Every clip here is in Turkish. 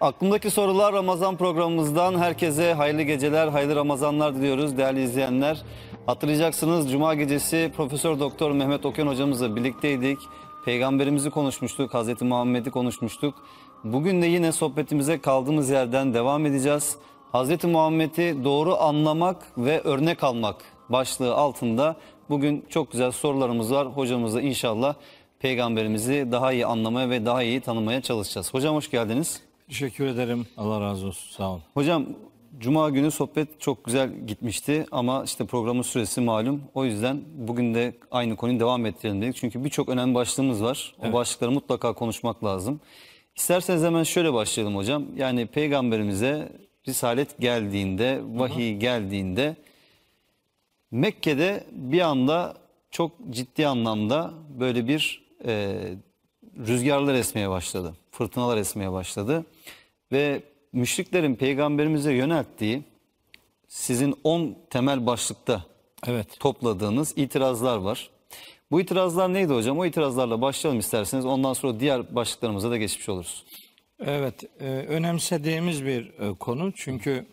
Aklımdaki sorular Ramazan programımızdan herkese hayırlı geceler, hayırlı Ramazanlar diliyoruz değerli izleyenler. Hatırlayacaksınız Cuma gecesi Profesör Doktor Mehmet Okyan hocamızla birlikteydik. Peygamberimizi konuşmuştuk, Hazreti Muhammed'i konuşmuştuk. Bugün de yine sohbetimize kaldığımız yerden devam edeceğiz. Hazreti Muhammed'i doğru anlamak ve örnek almak başlığı altında bugün çok güzel sorularımız var. Hocamızla inşallah peygamberimizi daha iyi anlamaya ve daha iyi tanımaya çalışacağız. Hocam hoş geldiniz. Teşekkür ederim. Allah razı olsun. Sağ olun. Hocam Cuma günü sohbet çok güzel gitmişti ama işte programın süresi malum. O yüzden bugün de aynı konuyu devam ettirelim dedik. Çünkü birçok önemli başlığımız var. O başlıkları mutlaka konuşmak lazım. İsterseniz hemen şöyle başlayalım hocam. Yani peygamberimize risalet geldiğinde, vahiy geldiğinde Mekke'de bir anda çok ciddi anlamda böyle bir e, rüzgarlar esmeye başladı. Fırtınalar esmeye başladı. Ve müşriklerin peygamberimize yönelttiği sizin 10 temel başlıkta Evet. topladığınız itirazlar var. Bu itirazlar neydi hocam? O itirazlarla başlayalım isterseniz. Ondan sonra diğer başlıklarımıza da geçmiş oluruz. Evet. e, önemsediğimiz bir e, konu. Çünkü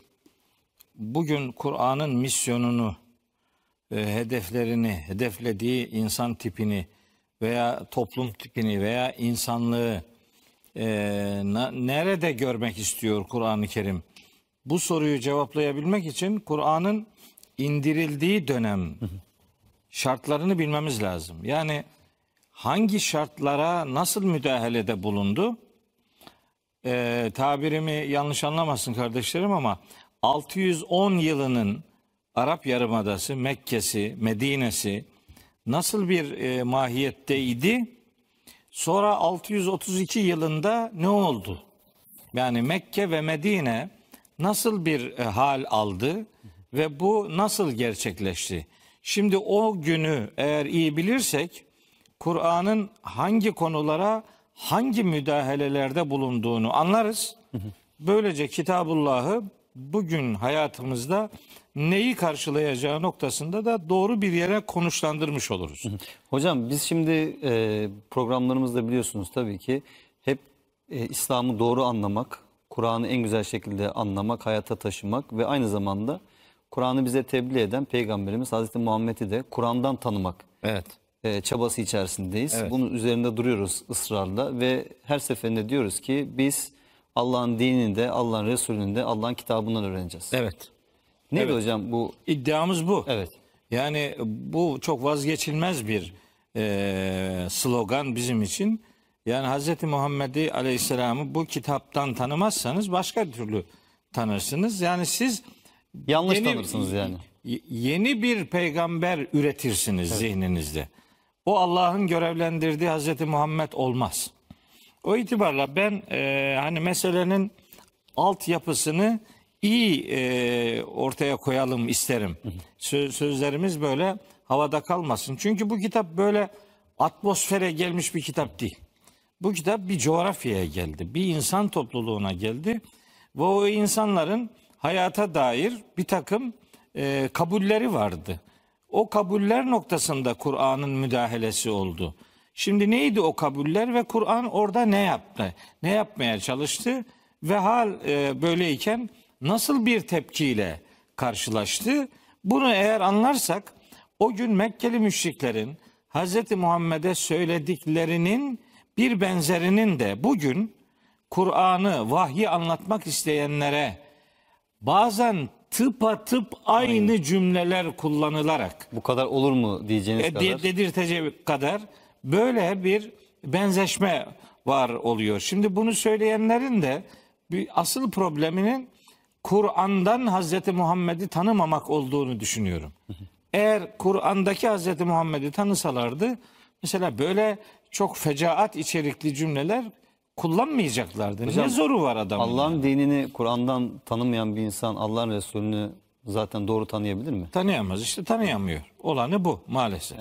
bugün Kur'an'ın misyonunu, e, hedeflerini, hedeflediği insan tipini veya toplum tipini veya insanlığı e, na- nerede görmek istiyor Kur'an-ı Kerim? Bu soruyu cevaplayabilmek için Kur'an'ın indirildiği dönem şartlarını bilmemiz lazım. Yani hangi şartlara nasıl müdahalede bulundu? Ee, tabirimi yanlış anlamasın kardeşlerim ama 610 yılının Arap Yarımadası, Mekke'si, Medine'si nasıl bir e, mahiyetteydi? Sonra 632 yılında ne oldu? Yani Mekke ve Medine nasıl bir e, hal aldı ve bu nasıl gerçekleşti? Şimdi o günü eğer iyi bilirsek Kur'an'ın hangi konulara hangi müdahalelerde bulunduğunu anlarız. Böylece Kitabullah'ı bugün hayatımızda neyi karşılayacağı noktasında da doğru bir yere konuşlandırmış oluruz. Hocam biz şimdi e, programlarımızda biliyorsunuz tabii ki hep e, İslam'ı doğru anlamak, Kur'an'ı en güzel şekilde anlamak, hayata taşımak ve aynı zamanda Kur'an'ı bize tebliğ eden Peygamberimiz Hazreti Muhammed'i de Kur'an'dan tanımak Evet. e, çabası içerisindeyiz. Evet. Bunun üzerinde duruyoruz ısrarla ve her seferinde diyoruz ki biz Allah'ın dinini de, Allah'ın Resulünü de, Allah'ın kitabından öğreneceğiz. Evet. Neydi evet. hocam bu? İddiamız bu. Evet. Yani bu çok vazgeçilmez bir e, slogan bizim için. Yani Hz. Muhammed'i Aleyhisselam'ı bu kitaptan tanımazsanız başka türlü tanırsınız. Yani siz Yanlış Yeni- tanırsınız yani. yeni bir peygamber üretirsiniz zihninizde. O Allah'ın görevlendirdiği Hz. Muhammed olmaz. O itibarla ben e, hani meselenin altyapısını iyi e, ortaya koyalım isterim. Sö- sözlerimiz böyle havada kalmasın. Çünkü bu kitap böyle atmosfere gelmiş bir kitap değil. Bu kitap bir coğrafyaya geldi. Bir insan topluluğuna geldi. Ve o insanların hayata dair bir takım e, kabulleri vardı. O kabuller noktasında Kur'an'ın müdahalesi oldu. Şimdi neydi o kabuller ve Kur'an orada ne yaptı? Ne yapmaya çalıştı? Ve hal e, böyleyken nasıl bir tepkiyle karşılaştı? Bunu eğer anlarsak o gün Mekkeli müşriklerin Hz. Muhammed'e söylediklerinin bir benzerinin de bugün Kur'an'ı, vahyi anlatmak isteyenlere bazen tıpatıp aynı cümleler kullanılarak Bu kadar olur mu diyeceğiniz e, kadar. de- dedirtecek kadar böyle bir benzeşme var oluyor. Şimdi bunu söyleyenlerin de bir asıl probleminin Kur'an'dan Hazreti Muhammed'i tanımamak olduğunu düşünüyorum. Eğer Kur'an'daki Hazreti Muhammed'i tanısalardı mesela böyle çok fecaat içerikli cümleler kullanmayacaklardı. Hocam, ne zoru var adamın? Allah'ın dinini Kur'an'dan tanımayan bir insan Allah'ın Resulünü zaten doğru tanıyabilir mi? Tanıyamaz işte tanıyamıyor. Olanı bu maalesef.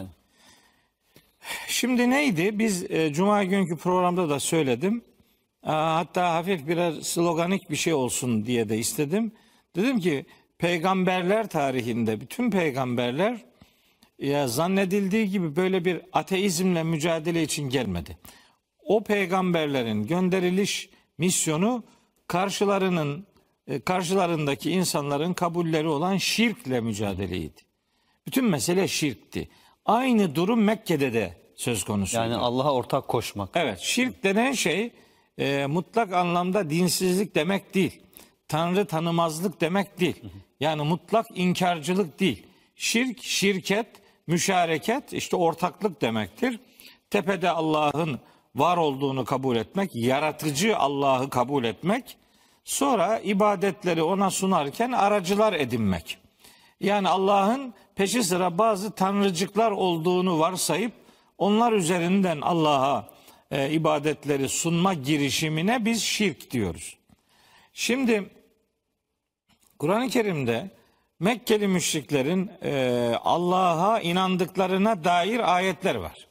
Şimdi neydi? Biz e, Cuma günkü programda da söyledim. Hatta hafif birer sloganik bir şey olsun diye de istedim. Dedim ki peygamberler tarihinde bütün peygamberler ya zannedildiği gibi böyle bir ateizmle mücadele için gelmedi. O peygamberlerin gönderiliş misyonu karşılarının e, karşılarındaki insanların kabulleri olan şirkle mücadeleydi. Bütün mesele şirkti. Aynı durum Mekke'de de söz konusu. Yani Allah'a ortak koşmak. Evet, şirk denen şey e, mutlak anlamda dinsizlik demek değil. Tanrı tanımazlık demek değil. Yani mutlak inkarcılık değil. Şirk, şirket, müşareket işte ortaklık demektir. Tepede Allah'ın var olduğunu kabul etmek, yaratıcı Allah'ı kabul etmek, sonra ibadetleri ona sunarken aracılar edinmek. Yani Allah'ın peşi sıra bazı tanrıcıklar olduğunu varsayıp onlar üzerinden Allah'a e, ibadetleri sunma girişimine biz şirk diyoruz. Şimdi Kur'an-ı Kerim'de Mekkeli müşriklerin e, Allah'a inandıklarına dair ayetler var.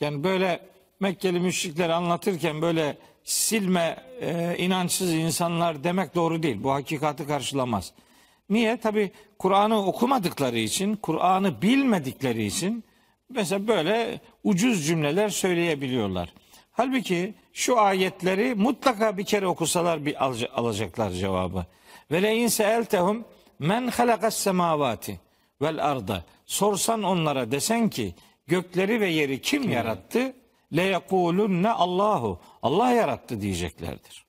Yani böyle Mekkeli müşrikleri anlatırken böyle silme e, inançsız insanlar demek doğru değil. Bu hakikati karşılamaz. Niye? Tabi Kur'an'ı okumadıkları için, Kur'an'ı bilmedikleri için mesela böyle ucuz cümleler söyleyebiliyorlar. Halbuki şu ayetleri mutlaka bir kere okusalar bir al- alacaklar cevabı. Ve le in seeltehum men halakas semavati vel arda. Sorsan onlara desen ki gökleri ve yeri kim yarattı? Le yekulunne Allahu. Allah yarattı diyeceklerdir.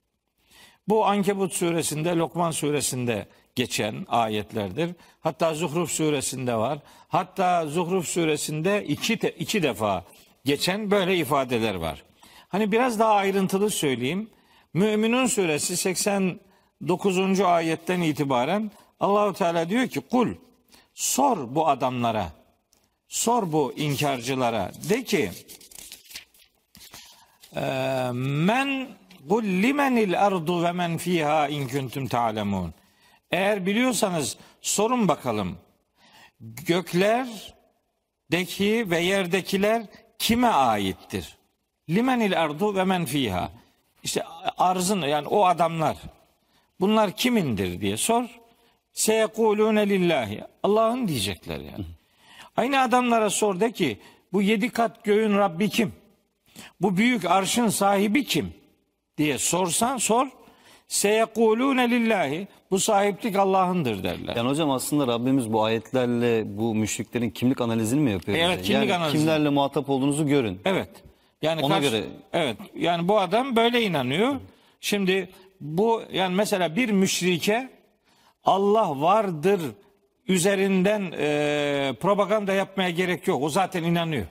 Bu Ankebut suresinde, Lokman suresinde geçen ayetlerdir. Hatta Zuhruf suresinde var. Hatta Zuhruf suresinde iki, te- iki defa geçen böyle ifadeler var. Hani biraz daha ayrıntılı söyleyeyim. Müminun suresi 89. ayetten itibaren Allahu Teala diyor ki kul sor bu adamlara sor bu inkarcılara de ki men kul limenil ardu ve men fiha in kuntum ta'lemun. Eğer biliyorsanız sorun bakalım. Gökler deki ve yerdekiler kime aittir? Limenil ardu ve men fiha. İşte arzın yani o adamlar. Bunlar kimindir diye sor. Seyekulune lillahi. Allah'ın diyecekler yani. Aynı adamlara sor de ki bu yedi kat göğün Rabbi kim? Bu büyük arşın sahibi kim? diye sorsan sor. Seyekulune lillahi. Bu sahiplik Allah'ındır derler. Yani hocam aslında Rabbimiz bu ayetlerle bu müşriklerin kimlik analizini mi yapıyor? Evet, kimlik yani analizi. kimlerle muhatap olduğunuzu görün. Evet. Yani Ona karşı- göre- evet. Yani bu adam böyle inanıyor. Şimdi bu yani mesela bir müşrike Allah vardır üzerinden e, propaganda yapmaya gerek yok. O zaten inanıyor.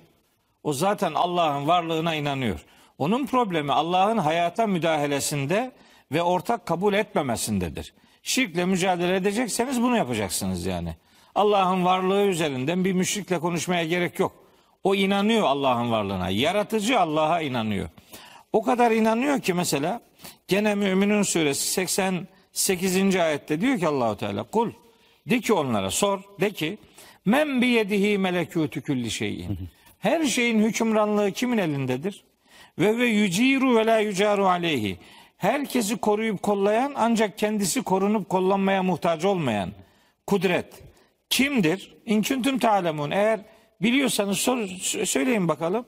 O zaten Allah'ın varlığına inanıyor. Onun problemi Allah'ın hayata müdahalesinde ve ortak kabul etmemesindedir. Şirkle mücadele edecekseniz bunu yapacaksınız yani. Allah'ın varlığı üzerinden bir müşrikle konuşmaya gerek yok. O inanıyor Allah'ın varlığına. Yaratıcı Allah'a inanıyor. O kadar inanıyor ki mesela gene Müminun suresi 88. ayette diyor ki Allahu Teala kul de ki onlara sor de ki men bi yedihi melekutu kulli şeyin. Her şeyin hükümranlığı kimin elindedir? Ve ve yüciru ve la yücaru aleyhi. Herkesi koruyup kollayan ancak kendisi korunup kollanmaya muhtaç olmayan kudret kimdir? İnküntüm ta'lemun. Eğer biliyorsanız sor, söyleyin bakalım.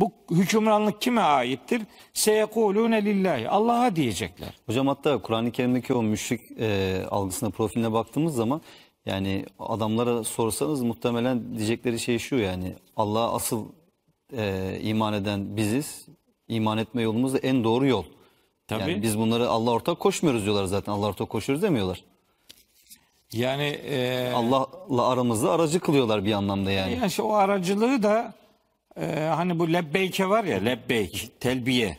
Bu hükümranlık kime aittir? Seyekulune lillahi. Allah'a diyecekler. Hocam hatta Kur'an-ı Kerim'deki o müşrik e, algısına, profiline baktığımız zaman yani adamlara sorsanız muhtemelen diyecekleri şey şu yani Allah'a asıl e, iman eden biziz. İman etme yolumuz da en doğru yol. Tabii. Yani biz bunları Allah ortak koşmuyoruz diyorlar zaten. Allah ortak koşuyoruz demiyorlar. Yani e, Allah'la aramızda aracı kılıyorlar bir anlamda yani. Yani işte o aracılığı da e, hani bu lebbeyke var ya lebbeyk, telbiye.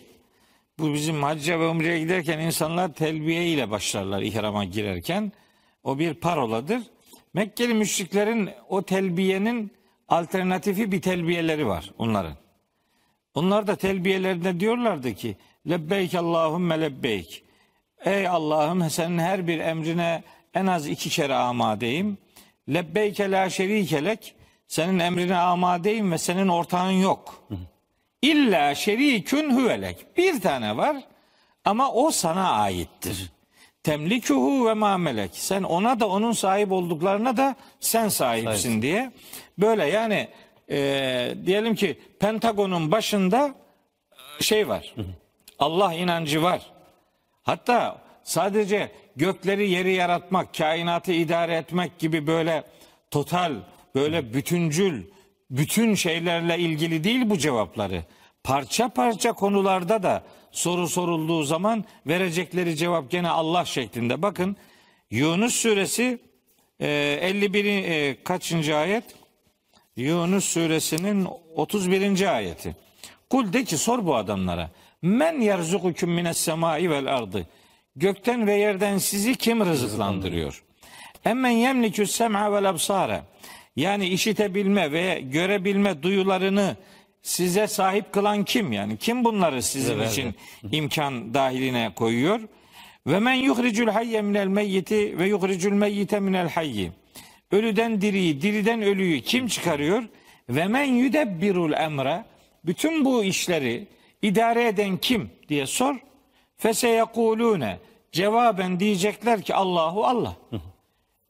Bu bizim hacca ve umreye giderken insanlar telbiye ile başlarlar ihrama girerken. O bir paroladır. Mekkeli müşriklerin o telbiyenin alternatifi bir telbiyeleri var onların. Onlar da telbiyelerinde diyorlardı ki lebbeyk Allahümme lebbeyk. Ey Allah'ım senin her bir emrine en az iki kere amadeyim. Lebbeyke la şerikelek. Senin emrine amadeyim ve senin ortağın yok. İlla şerikün hüvelek. Bir tane var ama o sana aittir. Temlikuhu ve mamelek. Sen ona da onun sahip olduklarına da sen sahipsin diye. Böyle yani e, diyelim ki Pentagon'un başında şey var. Allah inancı var. Hatta sadece gökleri yeri yaratmak, kainatı idare etmek gibi böyle total, böyle bütüncül, bütün şeylerle ilgili değil bu cevapları. Parça parça konularda da soru sorulduğu zaman verecekleri cevap gene Allah şeklinde. Bakın Yunus suresi e, 51 e, kaçıncı ayet? Yunus suresinin 31. ayeti. Kul de ki sor bu adamlara. Men yerzukukum mines semai vel ardı. Gökten ve yerden sizi kim rızıklandırıyor? Emmen yemlikü sem'a vel absara. Yani işitebilme ve görebilme duyularını size sahip kılan kim yani? Kim bunları sizin verdi. için imkan dahiline koyuyor? Ve men yuhricul hayye minel meyyiti ve yuhricul meyyite minel hayyi. Ölüden diriyi, diriden ölüyü kim çıkarıyor? Ve men yudebbirul emre. Bütün bu işleri idare eden kim diye sor. Feseyekulune. Cevaben diyecekler ki Allahu Allah.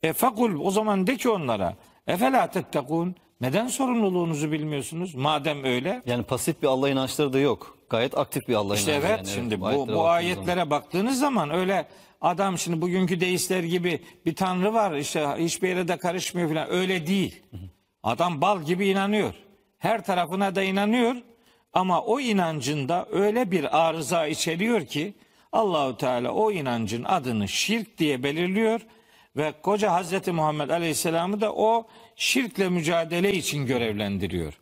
E fekul o zaman de ki onlara. Efela tettekun. Neden sorumluluğunuzu bilmiyorsunuz? Madem öyle. Yani pasif bir Allah inançları da yok. Gayet aktif bir Allah İşte inancı. evet yani. şimdi bu, bu baktığımız ayetlere zaman. baktığınız zaman öyle adam şimdi bugünkü deistler gibi bir tanrı var işte hiçbir yere de karışmıyor falan öyle değil. Adam bal gibi inanıyor. Her tarafına da inanıyor ama o inancında öyle bir arıza içeriyor ki Allahu Teala o inancın adını şirk diye belirliyor ve koca Hazreti Muhammed Aleyhisselam'ı da o şirkle mücadele için görevlendiriyor.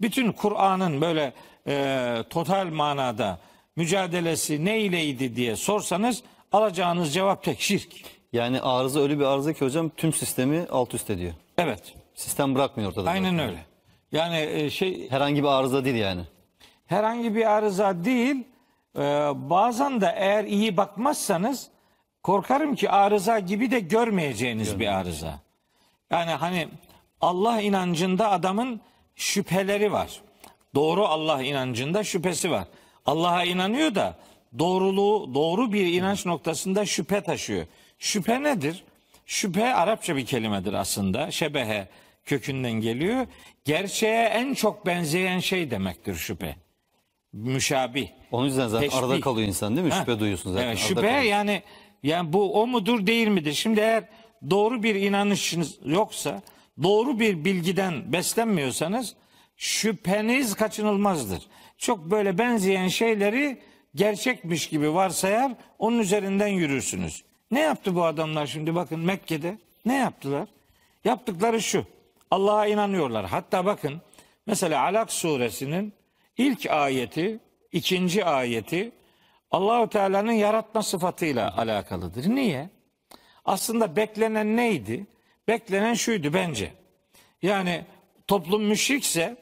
Bütün Kur'an'ın böyle e, total manada mücadelesi ne ileydi diye sorsanız alacağınız cevap tek şirk. Yani arıza öyle bir arıza ki hocam tüm sistemi alt üst ediyor. Evet. Sistem bırakmıyor ortada. Aynen zaten. öyle. Yani e, şey Herhangi bir arıza değil yani. Herhangi bir arıza değil. e, bazen de eğer iyi bakmazsanız korkarım ki arıza gibi de görmeyeceğiniz bir arıza. Yani hani Allah inancında adamın şüpheleri var. Doğru Allah inancında şüphesi var. Allah'a inanıyor da doğruluğu doğru bir inanç noktasında şüphe taşıyor. Şüphe nedir? Şüphe Arapça bir kelimedir aslında. Şebehe kökünden geliyor. Gerçeğe en çok benzeyen şey demektir şüphe. Müşabih. Onun yüzden zaten Teşbih. arada kalıyor insan değil mi? Ha. Şüphe duyuyorsun zaten. Evet, arada şüphe kalıyor. yani yani bu o mudur değil midir? Şimdi eğer doğru bir inanışınız yoksa, doğru bir bilgiden beslenmiyorsanız şüpheniz kaçınılmazdır. Çok böyle benzeyen şeyleri gerçekmiş gibi varsayar, onun üzerinden yürürsünüz. Ne yaptı bu adamlar şimdi bakın Mekke'de? Ne yaptılar? Yaptıkları şu. Allah'a inanıyorlar. Hatta bakın mesela Alak suresinin ilk ayeti, ikinci ayeti Allahu Teala'nın yaratma sıfatıyla alakalıdır. Niye? Aslında beklenen neydi? Beklenen şuydu bence. Yani toplum müşrikse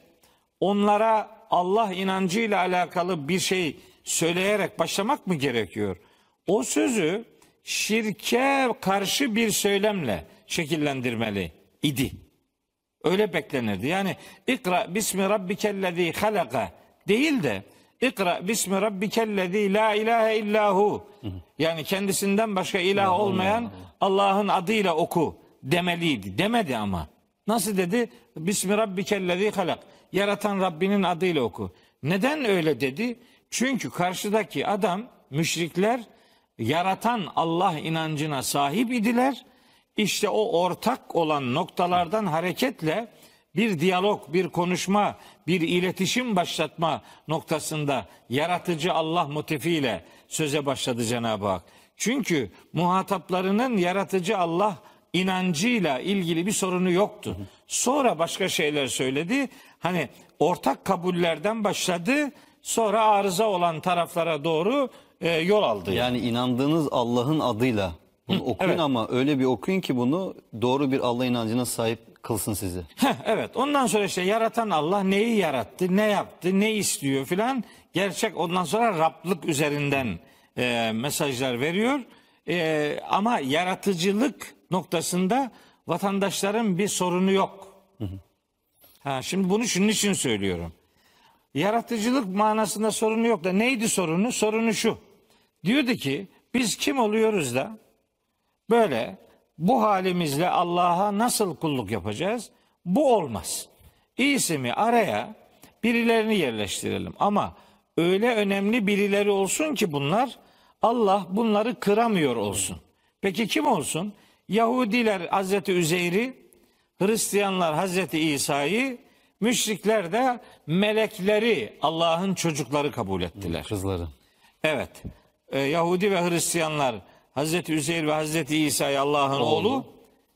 onlara Allah inancıyla alakalı bir şey söyleyerek başlamak mı gerekiyor? O sözü şirke karşı bir söylemle şekillendirmeli idi. Öyle beklenirdi. Yani ikra bismi rabbikellezi halaka değil de ikra bismi rabbikellezi la ilahe illahu. Yani kendisinden başka ilah olmayan Allah'ın adıyla oku demeliydi. Demedi ama. Nasıl dedi? Bismi rabbikellezi halak. Yaratan Rabbinin adıyla oku. Neden öyle dedi? Çünkü karşıdaki adam müşrikler yaratan Allah inancına sahip idiler. İşte o ortak olan noktalardan hareketle bir diyalog, bir konuşma, bir iletişim başlatma noktasında yaratıcı Allah motifiyle söze başladı Cenab-ı Hak. Çünkü muhataplarının yaratıcı Allah inancıyla ilgili bir sorunu yoktu. Sonra başka şeyler söyledi. Hani ortak kabullerden başladı. Sonra arıza olan taraflara doğru e, yol aldı. Yani inandığınız Allah'ın adıyla bunu okuyun evet. ama öyle bir okuyun ki bunu doğru bir Allah inancına sahip kılsın sizi. Heh, evet ondan sonra işte yaratan Allah neyi yarattı, ne yaptı, ne istiyor filan gerçek ondan sonra Rablık üzerinden e, mesajlar veriyor. E, ama yaratıcılık noktasında vatandaşların bir sorunu yok. Ha, şimdi bunu şunun için söylüyorum. Yaratıcılık manasında sorunu yok da neydi sorunu? Sorunu şu. Diyordu ki biz kim oluyoruz da böyle bu halimizle Allah'a nasıl kulluk yapacağız? Bu olmaz. İyisi mi araya birilerini yerleştirelim ama öyle önemli birileri olsun ki bunlar Allah bunları kıramıyor olsun. Peki kim olsun? Yahudiler Hazreti Üzeyr'i, Hristiyanlar Hazreti İsa'yı, müşrikler de melekleri Allah'ın çocukları kabul ettiler. Kızları. Evet. Ee, Yahudi ve Hristiyanlar Hazreti Üzeyr ve Hazreti İsa'yı Allah'ın oğlu,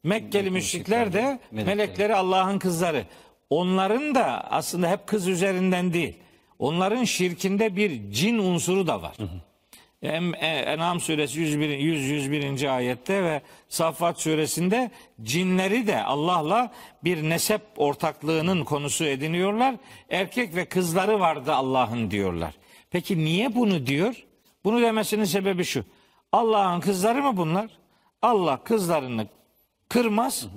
Mekkeli müşrikler de melekleri. melekleri Allah'ın kızları. Onların da aslında hep kız üzerinden değil. Onların şirkinde bir cin unsuru da var. Em- e, En'am suresi 101, 100 101. ayette ve Saffat suresinde cinleri de Allah'la bir nesep ortaklığının konusu ediniyorlar. Erkek ve kızları vardı Allah'ın diyorlar. Peki niye bunu diyor? Bunu demesinin sebebi şu. Allah'ın kızları mı bunlar? Allah kızlarını kırmaz.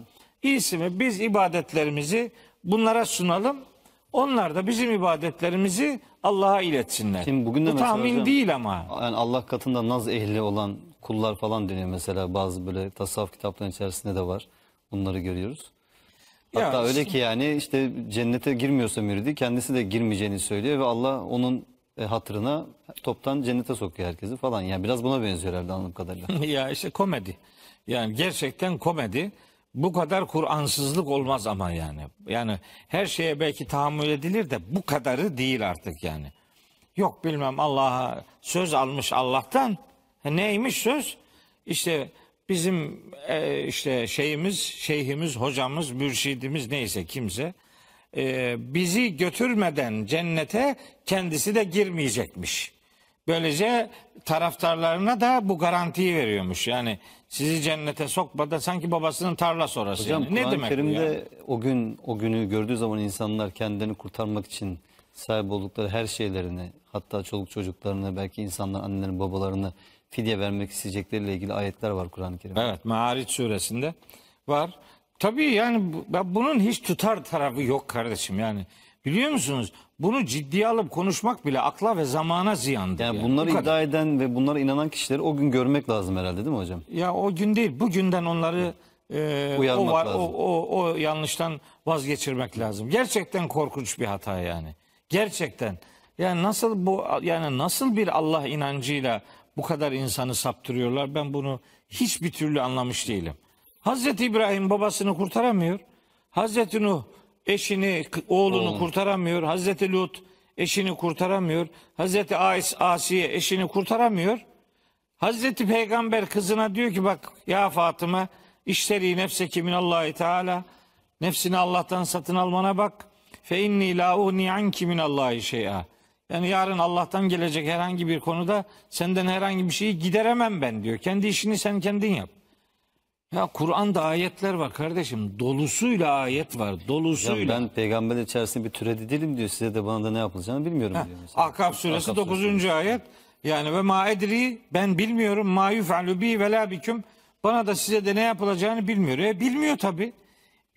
İyisi mi biz ibadetlerimizi bunlara sunalım. Onlar da bizim ibadetlerimizi Allah'a iletsinler. Şimdi bugün de Bu mesela tahmin hocam- değil ama. Yani Allah katında naz ehli olan kullar falan deniyor mesela bazı böyle tasavvuf kitaplarının içerisinde de var. Bunları görüyoruz. Ya Hatta öyle işte- ki yani işte cennete girmiyorsa müridi kendisi de girmeyeceğini söylüyor ve Allah onun e, hatırına toptan cennete sokuyor herkesi falan. Yani biraz buna benziyor herhalde anladığım kadarıyla. ya işte komedi. Yani gerçekten komedi. Bu kadar Kur'ansızlık olmaz ama yani. Yani her şeye belki tahammül edilir de bu kadarı değil artık yani. Yok bilmem Allah'a söz almış Allah'tan. Ha, Neymiş söz? İşte bizim e, işte şeyimiz, şeyhimiz, hocamız, mürşidimiz neyse kimse e, bizi götürmeden cennete kendisi de girmeyecekmiş. Böylece taraftarlarına da bu garantiyi veriyormuş. Yani sizi cennete sokmadan sanki babasının tarla sonrası. Hocam yani. Ne demek bu Kerim'de ya? o gün o günü gördüğü zaman insanlar kendilerini kurtarmak için sahip oldukları her şeylerini hatta çoluk çocuklarını belki insanlar annelerini babalarını fidye vermek isteyecekleriyle ilgili ayetler var Kur'an-ı Kerim'de. Evet Maariç suresinde var. Tabii yani bu- bunun hiç tutar tarafı yok kardeşim yani. Biliyor musunuz? Bunu ciddiye alıp konuşmak bile akla ve zamana ziyandır. Yani bunları Bu kadar. iddia eden ve bunlara inanan kişileri o gün görmek lazım herhalde değil mi hocam? Ya o gün değil, bugünden onları e, o, var, lazım. o, o, o yanlıştan vazgeçirmek lazım. Gerçekten korkunç bir hata yani. Gerçekten. Yani nasıl bu yani nasıl bir Allah inancıyla bu kadar insanı saptırıyorlar? Ben bunu hiçbir türlü anlamış değilim. Hazreti İbrahim babasını kurtaramıyor. Hazreti Nuh eşini, oğlunu kurtaramıyor. Hazreti Lut eşini kurtaramıyor. Hazreti Ais, Asiye eşini kurtaramıyor. Hazreti Peygamber kızına diyor ki bak ya Fatıma işteri nefseki minallahi teala nefsini Allah'tan satın almana bak fe inni la uni anki minallahi şey'a yani yarın Allah'tan gelecek herhangi bir konuda senden herhangi bir şeyi gideremem ben diyor. Kendi işini sen kendin yap. Ya Kur'an'da ayetler var kardeşim. Dolusuyla ayet var. Ya Dolusuyla. ben peygamber içerisinde bir türedi değilim diyor. Size de bana da ne yapılacağını bilmiyorum diyor mesela. Ahkaf suresi Ahkaf 9. ayet. Yani ve ma edri ben bilmiyorum ma yuf'alu bi ve la biküm. Bana da size de ne yapılacağını bilmiyor. E bilmiyor tabi.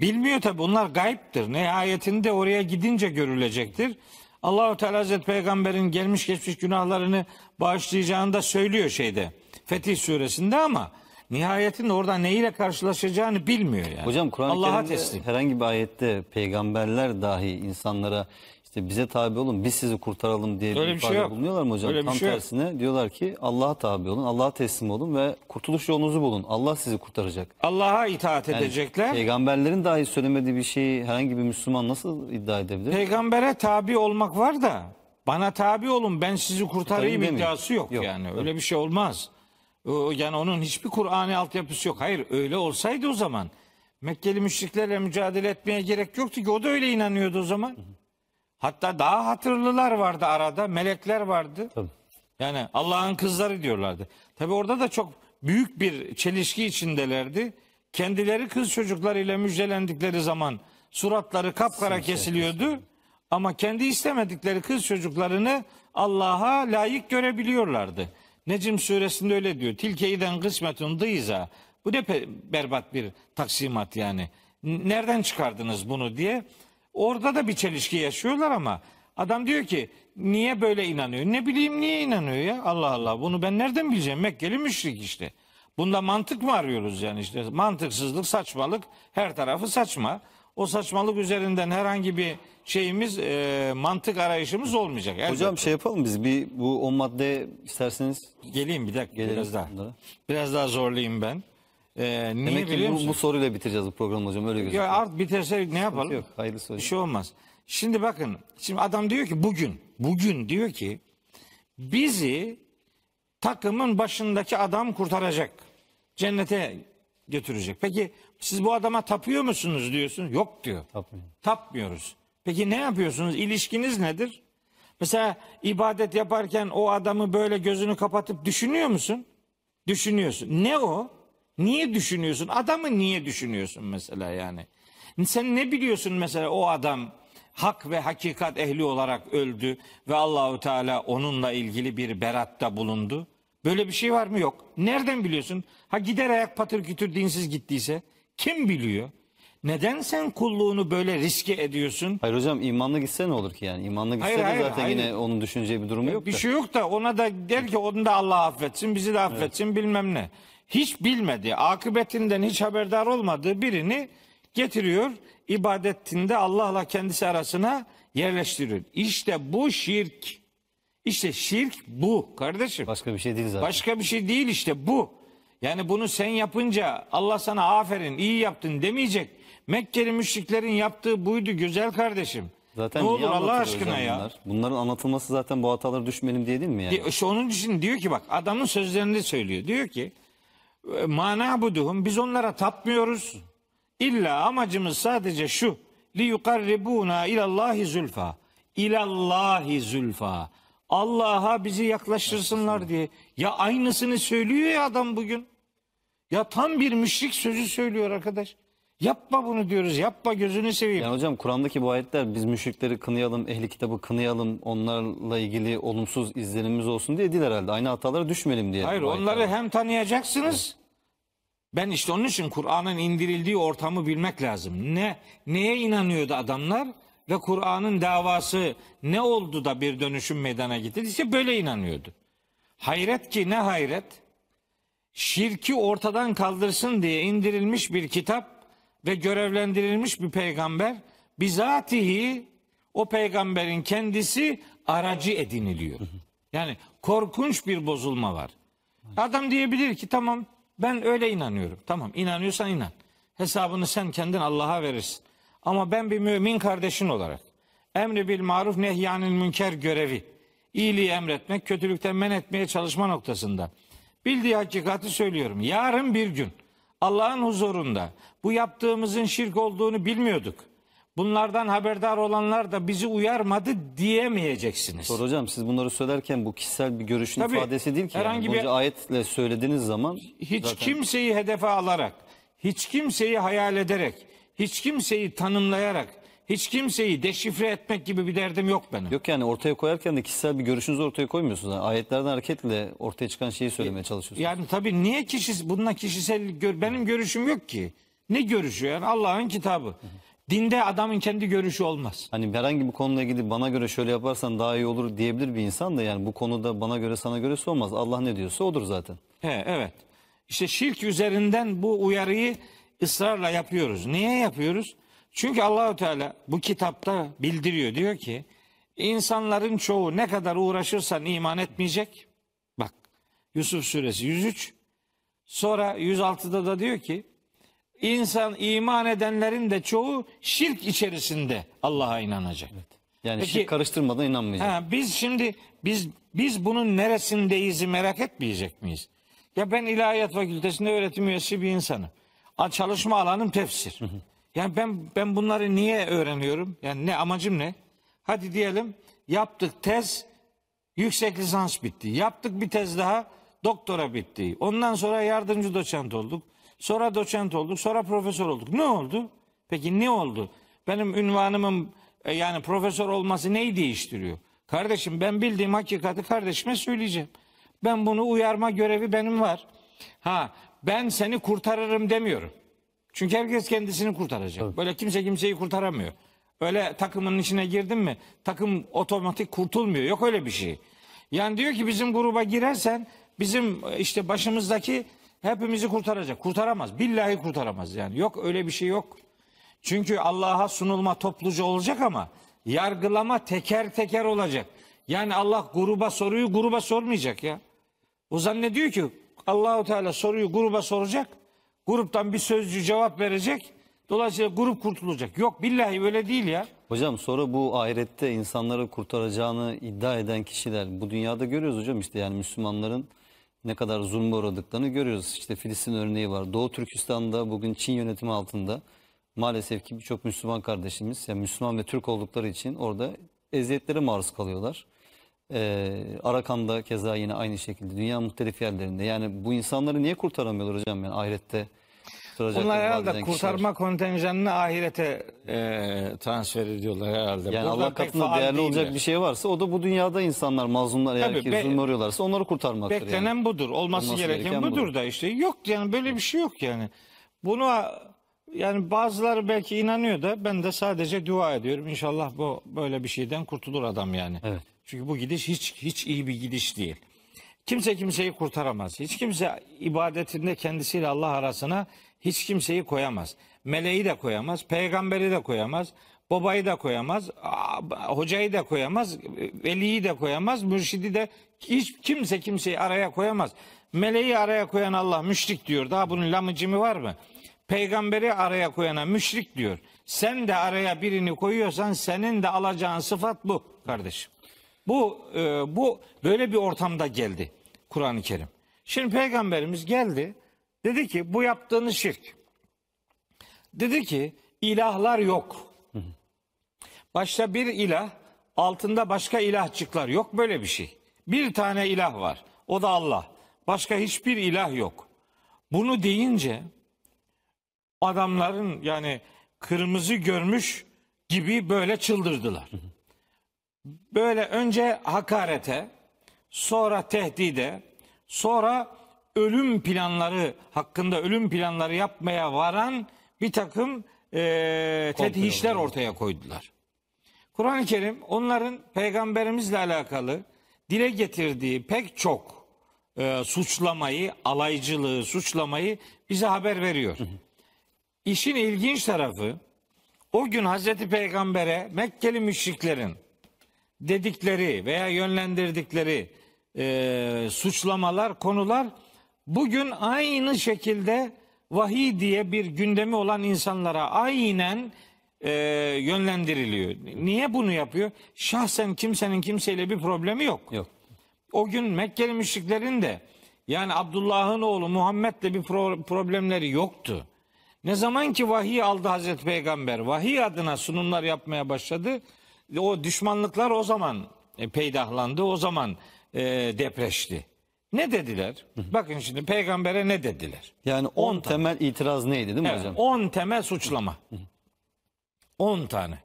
Bilmiyor tabi. Bunlar gayiptir. Nihayetinde oraya gidince görülecektir. Allahu Teala Hazreti Peygamber'in gelmiş geçmiş günahlarını bağışlayacağını da söylüyor şeyde. Fetih suresinde ama nihayetinde orada neyle karşılaşacağını bilmiyor yani. Hocam Kur'an-ı Kerim'de teslim. herhangi bir ayette peygamberler dahi insanlara işte bize tabi olun biz sizi kurtaralım diye Öyle bir bir şey ifade yok. bulunuyorlar mı hocam? Öyle bir Tam şey yok. tersine diyorlar ki Allah'a tabi olun, Allah'a teslim olun ve kurtuluş yolunuzu bulun. Allah sizi kurtaracak. Allah'a itaat Yani edecekler. Peygamberlerin dahi söylemediği bir şeyi herhangi bir Müslüman nasıl iddia edebilir? Peygambere tabi olmak var da bana tabi olun ben sizi kurtarayım Kurtarayım demiyor. iddiası yok, Yok. yani. Öyle bir şey olmaz. Yani onun hiçbir Kur'an'ı altyapısı yok. Hayır öyle olsaydı o zaman Mekkeli müşriklerle mücadele etmeye gerek yoktu ki o da öyle inanıyordu o zaman. Hatta daha hatırlılar vardı arada, melekler vardı. Tabii. Yani Allah'ın kızları diyorlardı. Tabi orada da çok büyük bir çelişki içindelerdi. Kendileri kız çocuklarıyla müjdelendikleri zaman suratları kapkara kesiliyordu. Ama kendi istemedikleri kız çocuklarını Allah'a layık görebiliyorlardı. Necim suresinde öyle diyor. Tilkeyden kısmetun dıyza. Bu ne berbat bir taksimat yani. Nereden çıkardınız bunu diye. Orada da bir çelişki yaşıyorlar ama adam diyor ki niye böyle inanıyor? Ne bileyim niye inanıyor ya? Allah Allah bunu ben nereden bileceğim? Mekkeli müşrik işte. Bunda mantık mı arıyoruz yani işte? Mantıksızlık, saçmalık her tarafı saçma. O saçmalık üzerinden herhangi bir şeyimiz e, mantık arayışımız olmayacak. Elbette. Hocam şey yapalım biz bir bu 10 madde isterseniz geleyim bir dakika gelelim biraz daha. bunlara. Biraz daha zorlayayım ben. E, niye Demek ki bu, bu soruyla bitireceğiz bu programı hocam öyle gözüküyor. Ya art biterse ne yapalım? Yok hayırlısı Bir hocam. şey olmaz. Şimdi bakın. Şimdi adam diyor ki bugün. Bugün diyor ki bizi takımın başındaki adam kurtaracak. Cennete götürecek. Peki siz bu adama tapıyor musunuz diyorsun? Yok diyor. Tapmıyorum. Tapmıyoruz. Peki ne yapıyorsunuz? İlişkiniz nedir? Mesela ibadet yaparken o adamı böyle gözünü kapatıp düşünüyor musun? Düşünüyorsun. Ne o? Niye düşünüyorsun? Adamı niye düşünüyorsun mesela yani? Sen ne biliyorsun mesela o adam hak ve hakikat ehli olarak öldü ve Allahu Teala onunla ilgili bir beratta bulundu. Böyle bir şey var mı? Yok. Nereden biliyorsun? Ha gider ayak patır kütür dinsiz gittiyse kim biliyor? Neden sen kulluğunu böyle riske ediyorsun? Hayır hocam imanlı gitse ne olur ki yani? İmanlı gitse Hayır, de hayır, zaten hayır. yine onun düşüneceği bir durumu yok bir da. şey yok da ona da der ki onu da Allah affetsin, bizi de affetsin bilmem ne. Hiç bilmedi, akıbetinden hiç haberdar olmadığı birini getiriyor, ibadetinde Allah'la kendisi arasına yerleştiriyor. İşte bu şirk. İşte şirk bu kardeşim. Başka bir şey değil zaten. Başka bir şey değil işte bu. Yani bunu sen yapınca Allah sana aferin iyi yaptın demeyecek. Mekkeli müşriklerin yaptığı buydu güzel kardeşim. Zaten ne olur Allah aşkına ya. Bunlar? Bunların anlatılması zaten bu hatalara düşmeyelim diye değil mi yani? İşte onun için diyor ki bak adamın sözlerini söylüyor. Diyor ki mana buduhum biz onlara tapmıyoruz. İlla amacımız sadece şu. Li yukarribuna ilallahi zulfa. İlallahi zulfa. Allah'a bizi yaklaştırsınlar diye. Ya aynısını söylüyor ya adam bugün. Ya tam bir müşrik sözü söylüyor arkadaş. Yapma bunu diyoruz. Yapma gözünü seveyim. Yani hocam Kur'an'daki bu ayetler biz müşrikleri kınayalım, ehli kitabı kınayalım, onlarla ilgili olumsuz izlenimimiz olsun diye değil herhalde. Aynı hatalara düşmeyelim diye. Hayır ayetler onları hem tanıyacaksınız. Ben işte onun için Kur'an'ın indirildiği ortamı bilmek lazım. Ne neye inanıyordu adamlar ve Kur'an'ın davası ne oldu da bir dönüşüm meydana getirdi? İşte böyle inanıyordu. Hayret ki ne hayret? Şirki ortadan kaldırsın diye indirilmiş bir kitap ve görevlendirilmiş bir peygamber bizatihi o peygamberin kendisi aracı ediniliyor. Yani korkunç bir bozulma var. Adam diyebilir ki tamam ben öyle inanıyorum. Tamam inanıyorsan inan. Hesabını sen kendin Allah'a verirsin. Ama ben bir mümin kardeşin olarak emri bil maruf nehyanil münker görevi iyiliği emretmek, kötülükten men etmeye çalışma noktasında bildiği hakikati söylüyorum. Yarın bir gün Allah'ın huzurunda bu yaptığımızın şirk olduğunu bilmiyorduk. Bunlardan haberdar olanlar da bizi uyarmadı diyemeyeceksiniz. Sonra hocam siz bunları söylerken bu kişisel bir görüşün Tabii, ifadesi değil ki. Yani. herhangi bir- Bunca ayetle söylediğiniz zaman hiç zaten kimseyi hedefe alarak, hiç kimseyi hayal ederek, hiç kimseyi tanımlayarak, hiç kimseyi deşifre etmek gibi bir derdim yok benim. yok yani ortaya koyarken de kişisel bir görüşünüzü ortaya koymuyorsunuz. Yani ayetlerden hareketle ortaya çıkan şeyi söylemeye çalışıyorsunuz. Yani tabii niye kişi bununla kişisel gör, benim görüşüm yok ki. Ne görüşü yani Allah'ın kitabı. Dinde adamın kendi görüşü olmaz. Hani herhangi bir konuyla ilgili bana göre şöyle yaparsan daha iyi olur diyebilir bir insan da yani bu konuda bana göre sana göre olmaz. Allah ne diyorsa odur zaten. He, evet. İşte şirk üzerinden bu uyarıyı ısrarla yapıyoruz. Niye yapıyoruz? Çünkü Allahu Teala bu kitapta bildiriyor. Diyor ki insanların çoğu ne kadar uğraşırsan iman etmeyecek. Bak Yusuf suresi 103. Sonra 106'da da diyor ki insan iman edenlerin de çoğu şirk içerisinde Allah'a inanacak. Yani Peki- şirk karıştırmadan inanmayacak. Ha, biz şimdi biz biz bunun neresindeyiz merak etmeyecek miyiz? Ya ben ilahiyat fakültesinde öğretim üyesi bir insanım. Çalışma alanım tefsir. Yani ben ben bunları niye öğreniyorum? Yani ne amacım ne? Hadi diyelim yaptık tez yüksek lisans bitti. Yaptık bir tez daha doktora bitti. Ondan sonra yardımcı doçent olduk. Sonra doçent olduk. Sonra profesör olduk. Ne oldu? Peki ne oldu? Benim ünvanımın e, yani profesör olması neyi değiştiriyor? Kardeşim ben bildiğim hakikati kardeşime söyleyeceğim. Ben bunu uyarma görevi benim var. Ha ben seni kurtarırım demiyorum. Çünkü herkes kendisini kurtaracak. Böyle kimse kimseyi kurtaramıyor. Öyle takımın içine girdin mi takım otomatik kurtulmuyor. Yok öyle bir şey. Yani diyor ki bizim gruba girersen bizim işte başımızdaki hepimizi kurtaracak. Kurtaramaz. Billahi kurtaramaz yani. Yok öyle bir şey yok. Çünkü Allah'a sunulma topluca olacak ama yargılama teker teker olacak. Yani Allah gruba soruyu gruba sormayacak ya. O zannediyor ki Allahu Teala soruyu gruba soracak. Gruptan bir sözcü cevap verecek. Dolayısıyla grup kurtulacak. Yok billahi öyle değil ya. Hocam sonra bu ahirette insanları kurtaracağını iddia eden kişiler bu dünyada görüyoruz hocam işte yani Müslümanların ne kadar zulme uğradıklarını görüyoruz. İşte Filistin örneği var. Doğu Türkistan'da bugün Çin yönetimi altında maalesef ki birçok Müslüman kardeşimiz yani Müslüman ve Türk oldukları için orada eziyetlere maruz kalıyorlar. Ee, Arakan'da keza yine aynı şekilde dünya muhtelif yerlerinde. Yani bu insanları niye kurtaramıyorlar hocam yani ahirette kurtaracakları Bunlar vaat herhalde eden kişiler. kurtarma kontenjanını ahirete e, transfer ediyorlar herhalde. Yani Allah katında değerli olacak değiller. bir şey varsa o da bu dünyada insanlar mazlumlar eğer Tabii, ki be- zulme uğruyorlarsa onları kurtarmaktır Beklenen yani. budur. Olması, Olması gereken, gereken budur da işte yok yani böyle bir şey yok yani. Bunu yani bazıları belki inanıyor da ben de sadece dua ediyorum. İnşallah bu böyle bir şeyden kurtulur adam yani. Evet. Çünkü bu gidiş hiç hiç iyi bir gidiş değil. Kimse kimseyi kurtaramaz. Hiç kimse ibadetinde kendisiyle Allah arasına hiç kimseyi koyamaz. Meleği de koyamaz, peygamberi de koyamaz, babayı da koyamaz, hocayı da koyamaz, veliyi de koyamaz, mürşidi de hiç kimse kimseyi araya koyamaz. Meleği araya koyan Allah müşrik diyor. Daha bunun lamıcımı var mı? Peygamberi araya koyana müşrik diyor. Sen de araya birini koyuyorsan senin de alacağın sıfat bu kardeşim. Bu e, bu böyle bir ortamda geldi Kur'an-ı Kerim. Şimdi peygamberimiz geldi. Dedi ki bu yaptığınız şirk. Dedi ki ilahlar yok. Başta bir ilah, altında başka ilahçıklar yok böyle bir şey. Bir tane ilah var. O da Allah. Başka hiçbir ilah yok. Bunu deyince adamların yani kırmızı görmüş gibi böyle çıldırdılar. Böyle önce hakarete, sonra tehdide, sonra ölüm planları hakkında ölüm planları yapmaya varan bir takım eee tedhişler ortaya koydular. Kur'an-ı Kerim onların peygamberimizle alakalı dile getirdiği pek çok e, suçlamayı, alaycılığı, suçlamayı bize haber veriyor. İşin ilginç tarafı o gün Hazreti Peygamber'e Mekkeli müşriklerin dedikleri veya yönlendirdikleri e, suçlamalar, konular bugün aynı şekilde vahiy diye bir gündemi olan insanlara aynen e, yönlendiriliyor. Niye bunu yapıyor? Şahsen kimsenin kimseyle bir problemi yok. Yok. O gün Mekkeli müşriklerin de yani Abdullah'ın oğlu Muhammed'le bir pro- problemleri yoktu. Ne zaman ki vahiy aldı Hazreti Peygamber, vahiy adına sunumlar yapmaya başladı. O düşmanlıklar o zaman e, peydahlandı, o zaman e, depreşti. Ne dediler? Bakın şimdi peygambere ne dediler? Yani 10 temel itiraz neydi değil mi Evet, hocam? 10 temel suçlama. 10 tane.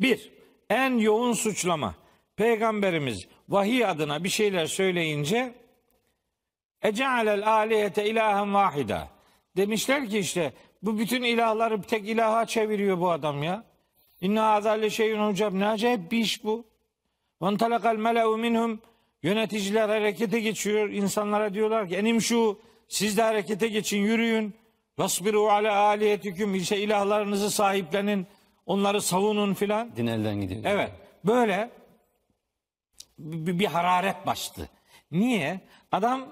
Bir, en yoğun suçlama. Peygamberimiz vahiy adına bir şeyler söyleyince Ece'alel alihete ilahen vahida. Demişler ki işte bu bütün ilahları tek ilaha çeviriyor bu adam ya. İnna azalle şeyun ucab. Ne acayip bir iş bu. Ve talakal mele'u minhum. Yöneticiler harekete geçiyor. İnsanlara diyorlar ki enim şu siz de harekete geçin yürüyün. Vasbiru ala aliyetiküm. İşte ilahlarınızı sahiplenin. Onları savunun filan. Din elden gidiyor. Evet. Böyle bir, bir hararet bastı. Niye? Adam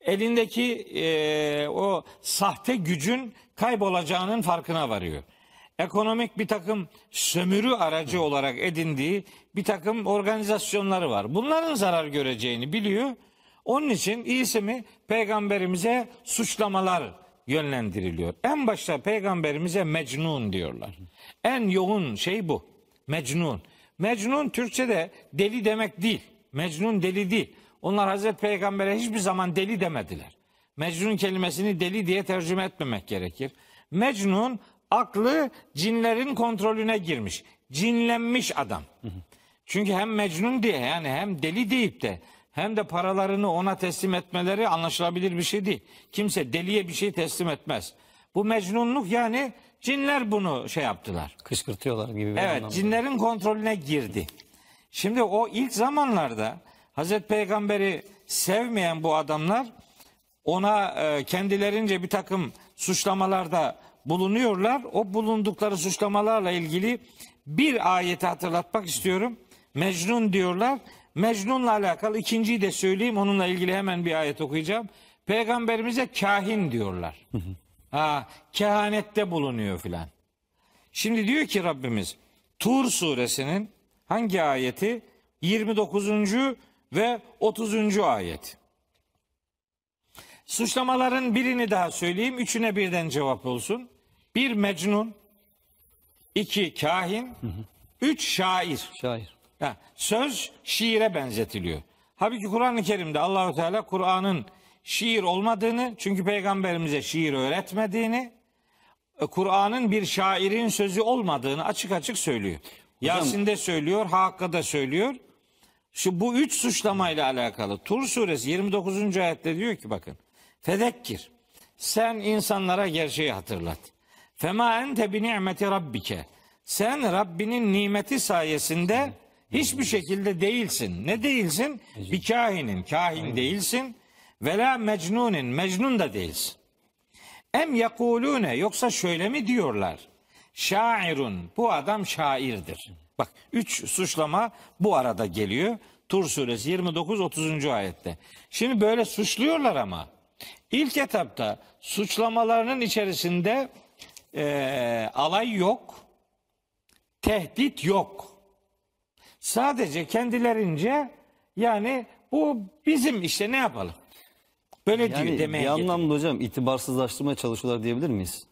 elindeki e, o sahte gücün kaybolacağının farkına varıyor. Ekonomik bir takım sömürü aracı olarak edindiği bir takım organizasyonları var. Bunların zarar göreceğini biliyor. Onun için iyisi mi peygamberimize suçlamalar yönlendiriliyor. En başta peygamberimize mecnun diyorlar. En yoğun şey bu. Mecnun. Mecnun Türkçe'de deli demek değil. Mecnun deli değil. Onlar Hazreti Peygamber'e hiçbir zaman deli demediler. Mecnun kelimesini deli diye tercüme etmemek gerekir. Mecnun aklı cinlerin kontrolüne girmiş. Cinlenmiş adam. Çünkü hem mecnun diye yani hem deli deyip de hem de paralarını ona teslim etmeleri anlaşılabilir bir şey değil. Kimse deliye bir şey teslim etmez. Bu mecnunluk yani cinler bunu şey yaptılar. Kışkırtıyorlar gibi bir Evet, cinlerin kontrolüne girdi. Şimdi o ilk zamanlarda Hazreti Peygamber'i sevmeyen bu adamlar ona e, kendilerince bir takım suçlamalarda bulunuyorlar. O bulundukları suçlamalarla ilgili bir ayeti hatırlatmak istiyorum. Mecnun diyorlar. Mecnun'la alakalı ikinciyi de söyleyeyim. Onunla ilgili hemen bir ayet okuyacağım. Peygamberimize kahin diyorlar. ha, kehanette bulunuyor filan. Şimdi diyor ki Rabbimiz Tur suresinin hangi ayeti? 29. ve 30. ayet. Suçlamaların birini daha söyleyeyim. Üçüne birden cevap olsun. Bir mecnun, iki kahin, üç şair. Şair. Ha, söz şiire benzetiliyor. Halbuki Kur'an-ı Kerim'de Allahu Teala Kur'an'ın şiir olmadığını, çünkü peygamberimize şiir öğretmediğini, e, Kur'an'ın bir şairin sözü olmadığını açık açık söylüyor. Yasin'de söylüyor, Hakk'ta söylüyor. Şu bu üç suçlamayla alakalı Tur suresi 29. ayette diyor ki bakın. Fedekkir. Sen insanlara gerçeği hatırlat. Fema ente bi ni'meti rabbike. Sen Rabbinin nimeti sayesinde hiçbir şekilde değilsin. Ne değilsin? Bir kahinin. Kahin değilsin. Vela mecnunin. Mecnun da değilsin. Em yekulune yoksa şöyle mi diyorlar? Şairun bu adam şairdir. Bak üç suçlama bu arada geliyor. Tur suresi 29-30. ayette. Şimdi böyle suçluyorlar ama ilk etapta suçlamalarının içerisinde eee, alay yok, tehdit yok. Sadece kendilerince yani bu bizim işte ne yapalım? Böyle diyor Yani demeye bir anlamda hocam itibarsızlaştırmaya çalışıyorlar diyebilir miyiz?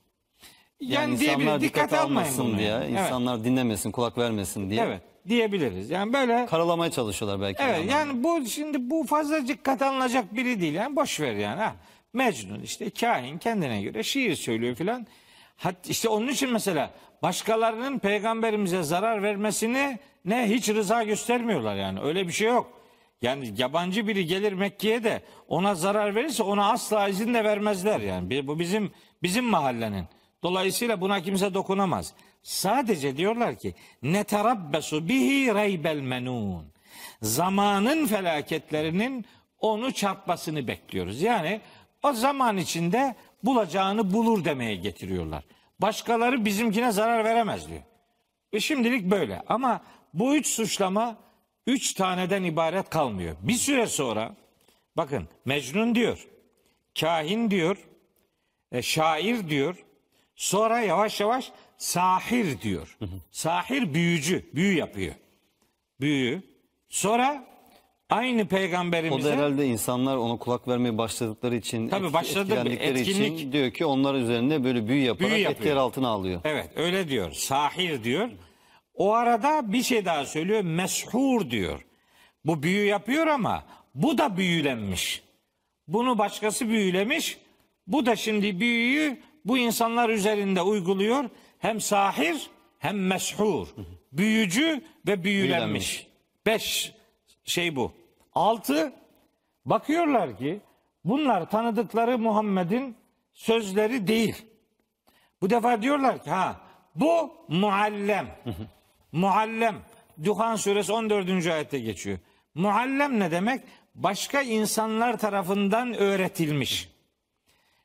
Yani, insanlar diyebiliriz. dikkat almasın diye, yani. Evet. insanlar dinlemesin, kulak vermesin diye. Evet diyebiliriz. Yani böyle Karalamaya çalışıyorlar belki. evet yani bu şimdi bu fazla dikkat alınacak biri değil. Yani boş ver yani. Ha. Mecnun işte kahin kendine göre şiir söylüyor filan. Hat işte onun için mesela başkalarının peygamberimize zarar vermesini ne hiç rıza göstermiyorlar yani. Öyle bir şey yok. Yani yabancı biri gelir Mekke'ye de ona zarar verirse ona asla izin de vermezler yani. Bu bizim bizim mahallenin. Dolayısıyla buna kimse dokunamaz. Sadece diyorlar ki neterabbesu bihi reybel menun. Zamanın felaketlerinin onu çarpmasını bekliyoruz. Yani o zaman içinde bulacağını bulur demeye getiriyorlar. Başkaları bizimkine zarar veremez diyor. Ve şimdilik böyle. Ama bu üç suçlama üç taneden ibaret kalmıyor. Bir süre sonra bakın Mecnun diyor, kahin diyor, e, şair diyor. Sonra yavaş yavaş sahir diyor. Sahir büyücü, büyü yapıyor. Büyü. Sonra aynı O peygamberimize da herhalde insanlar ona kulak vermeye başladıkları için, Tabii başladı, etkilendikleri etkinlik. için diyor ki onlar üzerinde böyle büyü yaparak Büyü yapıyor. etkiler altına alıyor. Evet öyle diyor. Sahir diyor. O arada bir şey daha söylüyor. Meshur diyor. Bu büyü yapıyor ama bu da büyülenmiş. Bunu başkası büyülemiş. Bu da şimdi büyüyü bu insanlar üzerinde uyguluyor. Hem sahir hem meshur. Büyücü ve büyülenmiş. Büyülenmiş. Beş şey bu. Altı bakıyorlar ki bunlar tanıdıkları Muhammed'in sözleri değil. Bu defa diyorlar ki ha bu muallem. muallem. Duhan suresi 14. ayette geçiyor. Muallem ne demek? Başka insanlar tarafından öğretilmiş.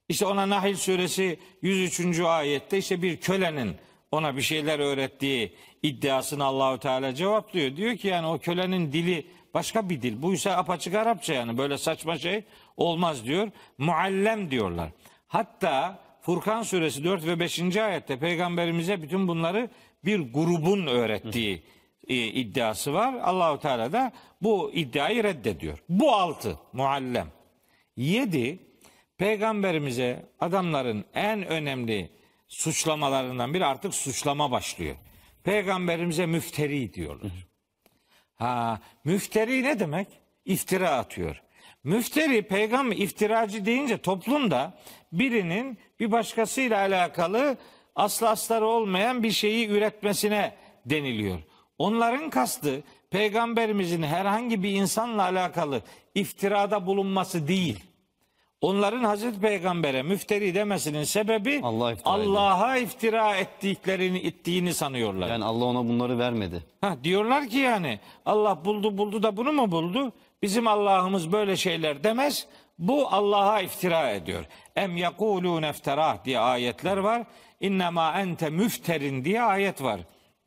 İşte ona Nahil suresi 103. ayette işte bir kölenin ona bir şeyler öğrettiği iddiasını Allahu Teala cevaplıyor. Diyor ki yani o kölenin dili başka bir dil. Bu ise apaçık Arapça yani böyle saçma şey olmaz diyor. Muallem diyorlar. Hatta Furkan suresi 4 ve 5. ayette peygamberimize bütün bunları bir grubun öğrettiği e, iddiası var. Allahu Teala da bu iddiayı reddediyor. Bu altı muallem. Yedi peygamberimize adamların en önemli suçlamalarından biri artık suçlama başlıyor. Peygamberimize müfteri diyorlar. Ha, müfteri ne demek? İftira atıyor. Müfteri peygamber iftiracı deyince toplumda birinin bir başkasıyla alakalı aslı astarı olmayan bir şeyi üretmesine deniliyor. Onların kastı peygamberimizin herhangi bir insanla alakalı iftirada bulunması değil. Onların Hazreti Peygamber'e müfteri demesinin sebebi Allah'a iftira Allah'a iftira ettiklerini ettiğini sanıyorlar. Yani Allah ona bunları vermedi. Ha, diyorlar ki yani Allah buldu buldu da bunu mu buldu? Bizim Allah'ımız böyle şeyler demez. Bu Allah'a iftira ediyor. Em yekulun efterah diye ayetler var. innema ente müfterin diye ayet var.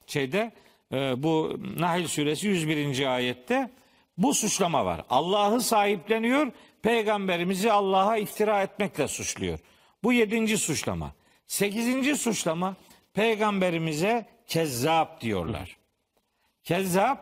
Şeyde e, bu Nahl suresi 101. ayette bu suçlama var. Allah'ı sahipleniyor, peygamberimizi Allah'a iftira etmekle suçluyor. Bu yedinci suçlama. Sekizinci suçlama peygamberimize kezzap diyorlar. Kezzap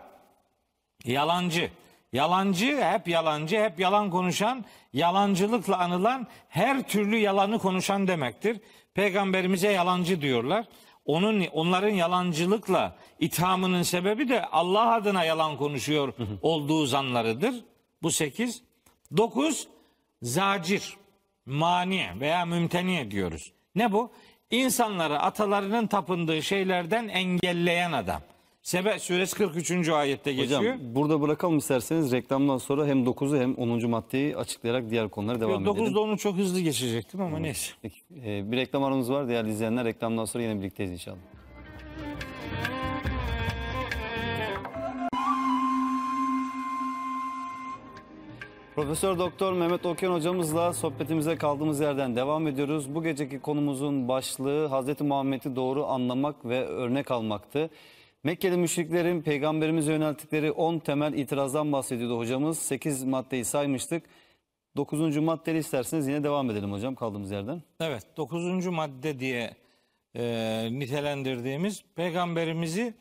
yalancı. Yalancı hep yalancı, hep yalan konuşan, yalancılıkla anılan her türlü yalanı konuşan demektir. Peygamberimize yalancı diyorlar. Onun onların yalancılıkla ithamının sebebi de Allah adına yalan konuşuyor olduğu zanlarıdır. Bu sekiz. Dokuz, zacir, mani veya mümteni diyoruz. Ne bu? İnsanları atalarının tapındığı şeylerden engelleyen adam. Sebe suresi 43. ayette geçiyor. Hocam burada bırakalım isterseniz reklamdan sonra hem 9'u hem 10. maddeyi açıklayarak diğer konulara devam edelim. 9'da onu çok hızlı geçecektim ama neyse. Peki, e, bir reklam aramız var değerli izleyenler. Reklamdan sonra yine birlikteyiz inşallah. Profesör Doktor Mehmet Okyan hocamızla sohbetimize kaldığımız yerden devam ediyoruz. Bu geceki konumuzun başlığı Hz. Muhammed'i doğru anlamak ve örnek almaktı. Mekkeli müşriklerin peygamberimize yönelttikleri 10 temel itirazdan bahsediyordu hocamız. 8 maddeyi saymıştık. 9. maddeyle isterseniz yine devam edelim hocam kaldığımız yerden. Evet 9. madde diye e, nitelendirdiğimiz peygamberimizi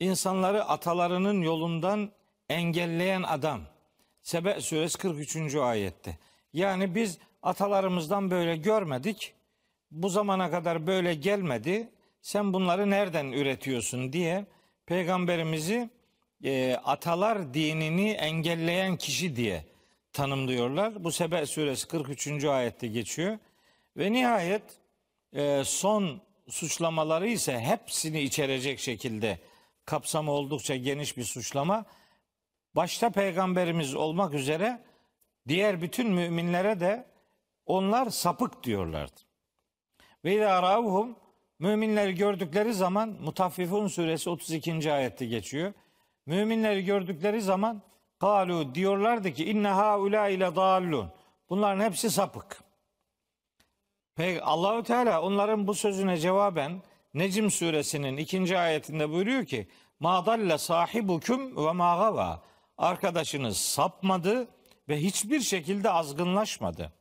insanları atalarının yolundan engelleyen adam. Sebe suresi 43. ayette. Yani biz atalarımızdan böyle görmedik. Bu zamana kadar böyle gelmedi. Sen bunları nereden üretiyorsun diye peygamberimizi e, atalar dinini engelleyen kişi diye tanımlıyorlar. Bu Sebe suresi 43. ayette geçiyor. Ve nihayet e, son suçlamaları ise hepsini içerecek şekilde kapsamı oldukça geniş bir suçlama. Başta peygamberimiz olmak üzere diğer bütün müminlere de onlar sapık diyorlardı. Ve izâ müminleri gördükleri zaman Mutaffifun suresi 32. ayette geçiyor. Müminleri gördükleri zaman kalu diyorlardı ki inne haula ile dallun. Bunların hepsi sapık. Peki Allahü Teala onların bu sözüne cevaben Necim suresinin ikinci ayetinde buyuruyor ki ma dalle sahibukum ve ma gava. Arkadaşınız sapmadı ve hiçbir şekilde azgınlaşmadı.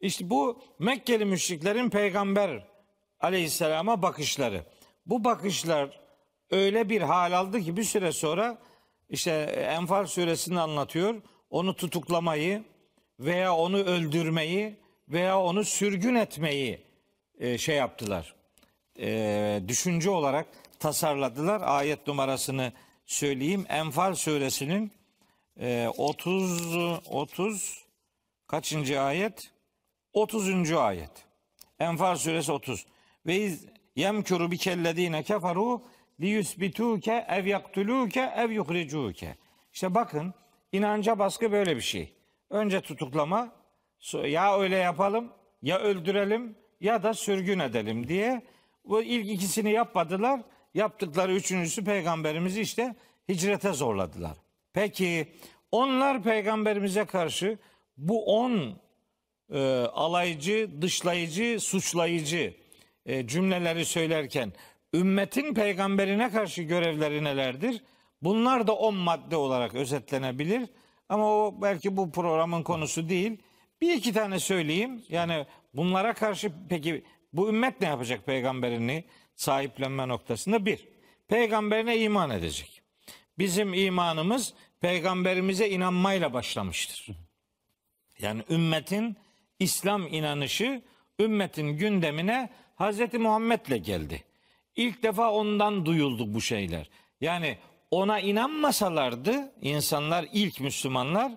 İşte bu Mekkeli müşriklerin peygamber aleyhisselama bakışları. Bu bakışlar öyle bir hal aldı ki bir süre sonra işte Enfal suresini anlatıyor. Onu tutuklamayı veya onu öldürmeyi veya onu sürgün etmeyi e, şey yaptılar. E, düşünce olarak tasarladılar. Ayet numarasını söyleyeyim. Enfal suresinin e, 30 30 kaçıncı ayet? 30. ayet. Enfal suresi 30. Ve yemkuru bikellezine keferu li yusbituke ev yaktuluke ev yuhricuke. İşte bakın inanca baskı böyle bir şey. Önce tutuklama, ya öyle yapalım, ya öldürelim ya da sürgün edelim diye. Bu ilk ikisini yapmadılar. Yaptıkları üçüncüsü peygamberimizi işte hicrete zorladılar. Peki onlar peygamberimize karşı bu on e, alaycı, dışlayıcı, suçlayıcı e, cümleleri söylerken ümmetin peygamberine karşı görevleri nelerdir? Bunlar da on madde olarak özetlenebilir. Ama o belki bu programın konusu değil. Bir iki tane söyleyeyim. Yani bunlara karşı peki bu ümmet ne yapacak peygamberini sahiplenme noktasında? Bir, peygamberine iman edecek. Bizim imanımız peygamberimize inanmayla başlamıştır. Yani ümmetin İslam inanışı ümmetin gündemine Hz. Muhammed'le geldi. İlk defa ondan duyuldu bu şeyler. Yani ona inanmasalardı insanlar ilk Müslümanlar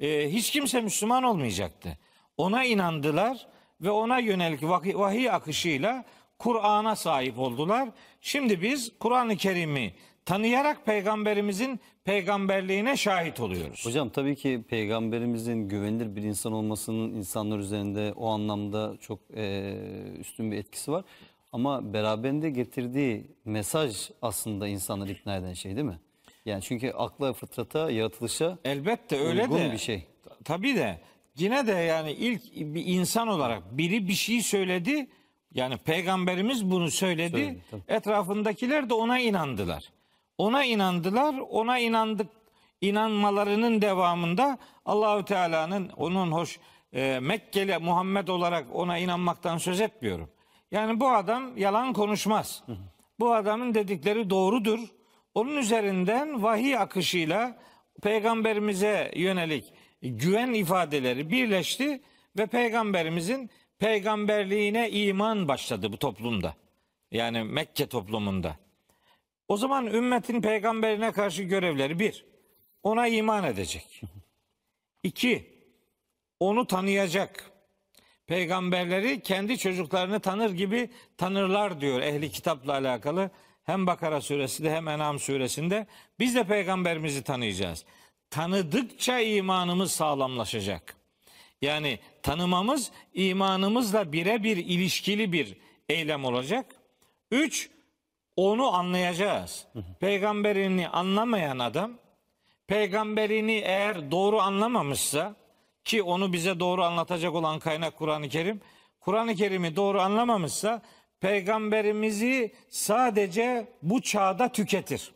e, hiç kimse Müslüman olmayacaktı. Ona inandılar ve ona yönelik vahiy, vahiy akışıyla Kur'an'a sahip oldular. Şimdi biz Kur'an-ı Kerim'i tanıyarak peygamberimizin peygamberliğine şahit oluyoruz. Hocam tabii ki peygamberimizin güvenilir bir insan olmasının insanlar üzerinde o anlamda çok e, üstün bir etkisi var. Ama beraberinde getirdiği mesaj aslında insanları ikna eden şey değil mi? Yani çünkü akla, fıtrata, yaratılışa Elbette öyle de. bir şey. Tabii de yine de yani ilk bir insan olarak biri bir şey söyledi Yani peygamberimiz bunu söyledi. Söyledi, tabii. Etrafındakiler de ona inandılar. Ona inandılar. Ona inandık inanmalarının devamında Allahü Teala'nın onun hoş e, Mekkeli Muhammed olarak ona inanmaktan söz etmiyorum. Yani bu adam yalan konuşmaz. Bu adamın dedikleri doğrudur. Onun üzerinden vahiy akışıyla peygamberimize yönelik güven ifadeleri birleşti ve peygamberimizin peygamberliğine iman başladı bu toplumda. Yani Mekke toplumunda. O zaman ümmetin peygamberine karşı görevleri bir, ona iman edecek. İki, onu tanıyacak. Peygamberleri kendi çocuklarını tanır gibi tanırlar diyor ehli kitapla alakalı. Hem Bakara suresinde hem En'am suresinde biz de peygamberimizi tanıyacağız. Tanıdıkça imanımız sağlamlaşacak. Yani tanımamız imanımızla birebir ilişkili bir eylem olacak. Üç, onu anlayacağız. Peygamberini anlamayan adam, peygamberini eğer doğru anlamamışsa ki onu bize doğru anlatacak olan kaynak Kur'an-ı Kerim, Kur'an-ı Kerim'i doğru anlamamışsa peygamberimizi sadece bu çağda tüketir.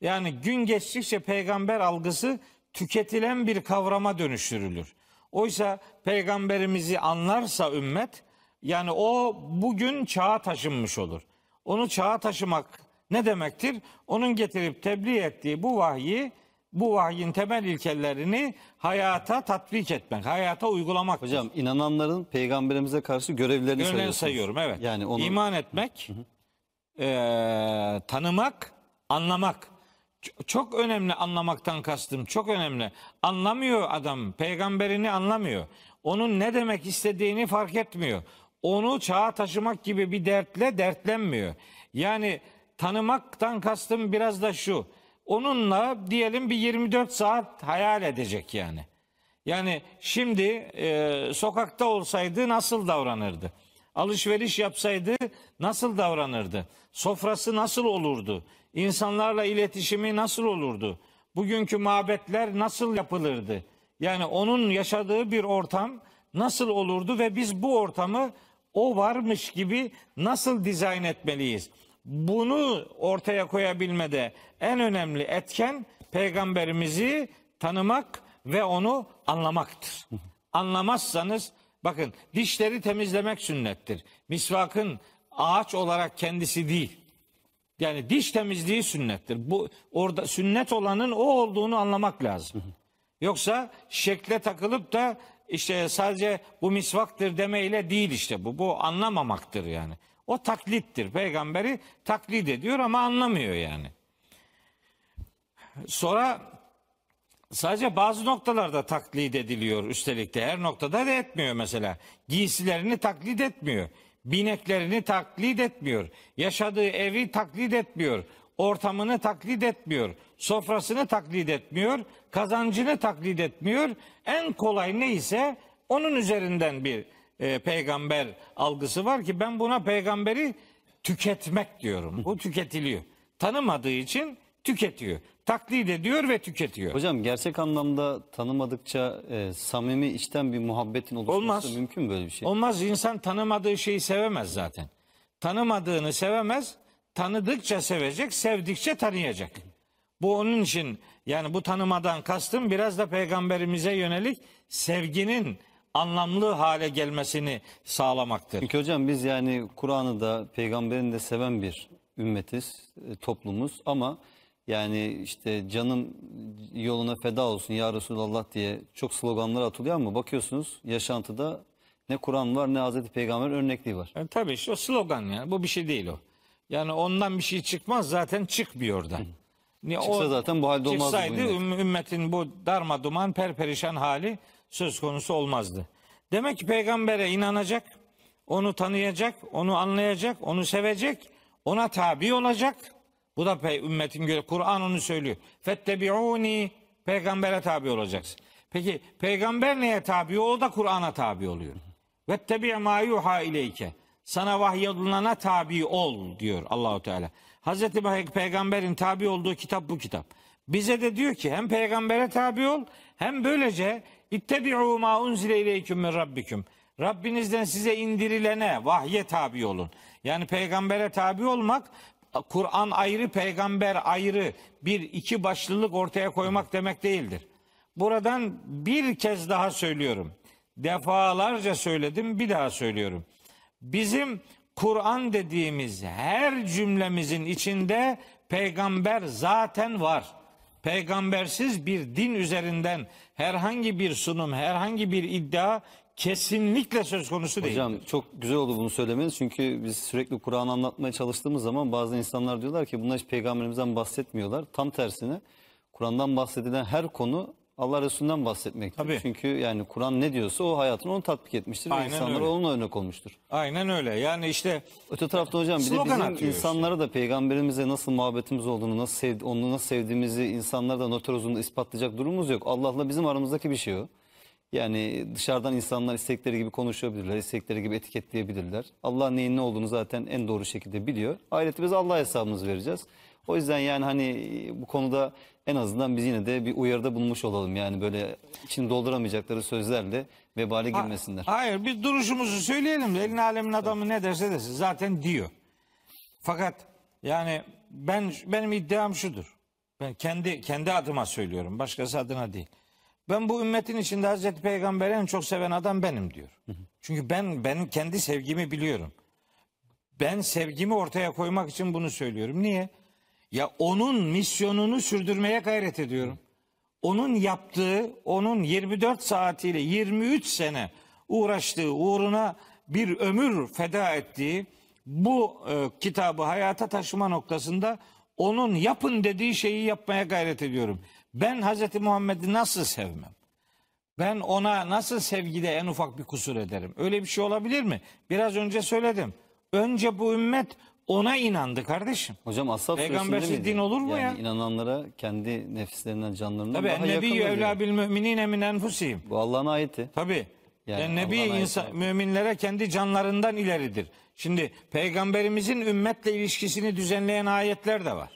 Yani gün geçtikçe peygamber algısı tüketilen bir kavrama dönüştürülür. Oysa peygamberimizi anlarsa ümmet yani o bugün çağa taşınmış olur. Onu çağa taşımak ne demektir? Onun getirip tebliğ ettiği bu vahyi, bu vahyin temel ilkelerini hayata tatbik etmek, hayata uygulamak. Hocam inananların peygamberimize karşı görevlerini sayıyorsunuz. sayıyorum evet. Yani onu İman etmek, eee, tanımak, anlamak. Çok önemli anlamaktan kastım. Çok önemli. Anlamıyor adam. Peygamberini anlamıyor. Onun ne demek istediğini fark etmiyor. Onu çağa taşımak gibi bir dertle dertlenmiyor. Yani tanımaktan kastım biraz da şu. Onunla diyelim bir 24 saat hayal edecek yani. Yani şimdi e, sokakta olsaydı nasıl davranırdı? Alışveriş yapsaydı nasıl davranırdı? Sofrası nasıl olurdu? İnsanlarla iletişimi nasıl olurdu? Bugünkü mabetler nasıl yapılırdı? Yani onun yaşadığı bir ortam nasıl olurdu ve biz bu ortamı o varmış gibi nasıl dizayn etmeliyiz? Bunu ortaya koyabilmede en önemli etken peygamberimizi tanımak ve onu anlamaktır. Anlamazsanız bakın dişleri temizlemek sünnettir. Misvakın ağaç olarak kendisi değil. Yani diş temizliği sünnettir. Bu orada sünnet olanın o olduğunu anlamak lazım. Yoksa şekle takılıp da işte sadece bu misvaktır demeyle değil işte bu. Bu anlamamaktır yani. O taklittir. Peygamberi taklit ediyor ama anlamıyor yani. Sonra sadece bazı noktalarda taklit ediliyor üstelik de her noktada da etmiyor mesela. Giysilerini taklit etmiyor. Bineklerini taklit etmiyor. Yaşadığı evi taklit etmiyor. Ortamını taklit etmiyor. Sofrasını taklit etmiyor. Kazancını taklit etmiyor. En kolay neyse onun üzerinden bir e, peygamber algısı var ki ben buna peygamberi tüketmek diyorum. Bu tüketiliyor. Tanımadığı için tüketiyor. Taklit ediyor ve tüketiyor. Hocam gerçek anlamda tanımadıkça e, samimi içten bir muhabbetin oluşması Olmaz. mümkün mü böyle bir şey? Olmaz insan tanımadığı şeyi sevemez zaten. Tanımadığını sevemez, tanıdıkça sevecek, sevdikçe tanıyacak. Bu onun için yani bu tanımadan kastım biraz da peygamberimize yönelik sevginin anlamlı hale gelmesini sağlamaktır. Çünkü hocam biz yani Kur'an'ı da peygamberini de seven bir ümmetiz, e, toplumuz ama yani işte canım yoluna feda olsun ya Resulallah diye çok sloganlar atılıyor ama bakıyorsunuz yaşantıda ne Kur'an var ne Hazreti Peygamber örnekliği var. E, tabii işte o slogan yani bu bir şey değil o. Yani ondan bir şey çıkmaz zaten çıkmıyor da. Ni- Çıksa zaten bu halde olmazdı bu Çıksaydı ümmet. üm- ümmetin bu darma duman perperişan hali söz konusu olmazdı. Demek ki peygambere inanacak, onu tanıyacak, onu anlayacak, onu sevecek, ona tabi olacak. Bu da pe- ümmetin göre Kur'an onu söylüyor. Fettebi'uni peygambere tabi olacaksın. Peki peygamber neye tabi? O da Kur'an'a tabi oluyor. Vettebi ma yuha ileyke. Sana vahyolunana tabi ol diyor Allahu Teala. Hazreti Pey- Peygamber'in tabi olduğu kitap bu kitap. Bize de diyor ki hem peygambere tabi ol hem böylece ittebi'u ma unzile ileyküm min rabbikum. Rabbinizden size indirilene, vahye tabi olun. Yani peygambere tabi olmak, Kur'an ayrı, peygamber ayrı bir iki başlılık ortaya koymak demek değildir. Buradan bir kez daha söylüyorum. Defalarca söyledim, bir daha söylüyorum. Bizim Kur'an dediğimiz her cümlemizin içinde peygamber zaten var. Peygambersiz bir din üzerinden herhangi bir sunum, herhangi bir iddia kesinlikle söz konusu değil. Hocam çok güzel oldu bunu söylemeniz çünkü biz sürekli Kur'an'ı anlatmaya çalıştığımız zaman bazı insanlar diyorlar ki bunlar hiç peygamberimizden bahsetmiyorlar. Tam tersine Kur'an'dan bahsedilen her konu Allah Resulü'nden bahsetmektir. Tabii. Çünkü yani Kur'an ne diyorsa o hayatını onu tatbik etmiştir Aynen ve insanlara öyle. onunla örnek olmuştur. Aynen öyle. Yani işte Öte tarafta hocam bir de bizim insanlara da peygamberimize nasıl muhabbetimiz olduğunu, nasıl sev, onu nasıl sevdiğimizi insanlara da huzurunda ispatlayacak durumumuz yok. Allah'la bizim aramızdaki bir şey o. Yani dışarıdan insanlar istekleri gibi konuşabilirler, istekleri gibi etiketleyebilirler. Allah neyin ne olduğunu zaten en doğru şekilde biliyor. Ahirette biz Allah'a hesabımızı vereceğiz. O yüzden yani hani bu konuda en azından biz yine de bir uyarıda bulmuş olalım. Yani böyle içini dolduramayacakları sözlerle vebale girmesinler. Hayır biz duruşumuzu söyleyelim elin alemin adamı ne derse desin zaten diyor. Fakat yani ben benim iddiam şudur. Ben kendi kendi adıma söylüyorum. Başkası adına değil. Ben bu ümmetin içinde Hazreti Peygamber'i en çok seven adam benim diyor. Çünkü ben ben kendi sevgimi biliyorum. Ben sevgimi ortaya koymak için bunu söylüyorum. Niye? Ya onun misyonunu sürdürmeye gayret ediyorum. Onun yaptığı, onun 24 saatiyle 23 sene uğraştığı, uğruna bir ömür feda ettiği bu e, kitabı hayata taşıma noktasında onun yapın dediği şeyi yapmaya gayret ediyorum. Ben Hazreti Muhammed'i nasıl sevmem? Ben ona nasıl sevgide en ufak bir kusur ederim? Öyle bir şey olabilir mi? Biraz önce söyledim. Önce bu ümmet ona inandı kardeşim. Hocam Ashab Peygambersiz din olur mu yani ya? inananlara kendi nefslerinden, canlarından Tabii daha yakın oluyor. evlâ bil müminine min enfusihim. Bu Allah'ın ayeti. Tabii. Yani Yani, Nebi insan, müminlere kendi canlarından ileridir. Şimdi peygamberimizin ümmetle ilişkisini düzenleyen ayetler de var.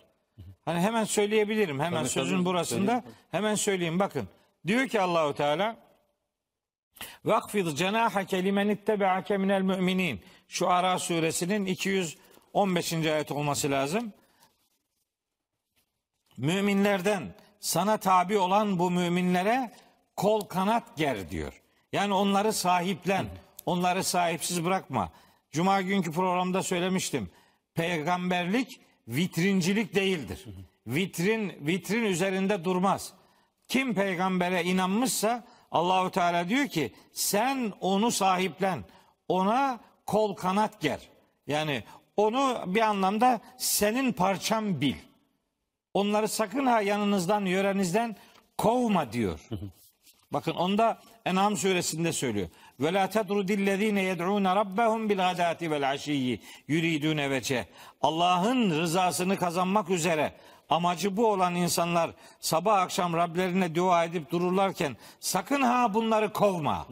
Hani hemen söyleyebilirim. Hemen Tabii, sözün tabii. burasında Söyleyin. hemen söyleyeyim. Bakın. Diyor ki Allahu Teala Vakfid cenahake limen ittebe'ake minel müminin. Şu Ara suresinin 215. ayet olması lazım. Müminlerden sana tabi olan bu müminlere kol kanat ger diyor. Yani onları sahiplen, onları sahipsiz bırakma. Cuma günkü programda söylemiştim. Peygamberlik vitrincilik değildir. Vitrin vitrin üzerinde durmaz. Kim peygambere inanmışsa Allahu Teala diyor ki sen onu sahiplen. Ona kol kanat ger. Yani onu bir anlamda senin parçam bil. Onları sakın ha yanınızdan, yörenizden kovma diyor. Bakın onda En'am suresinde söylüyor. Ve la tedrudillezine yed'un rabbahum bil gadati vel aşiyyi yuridune vece. Allah'ın rızasını kazanmak üzere amacı bu olan insanlar sabah akşam Rablerine dua edip dururlarken sakın ha bunları kovma.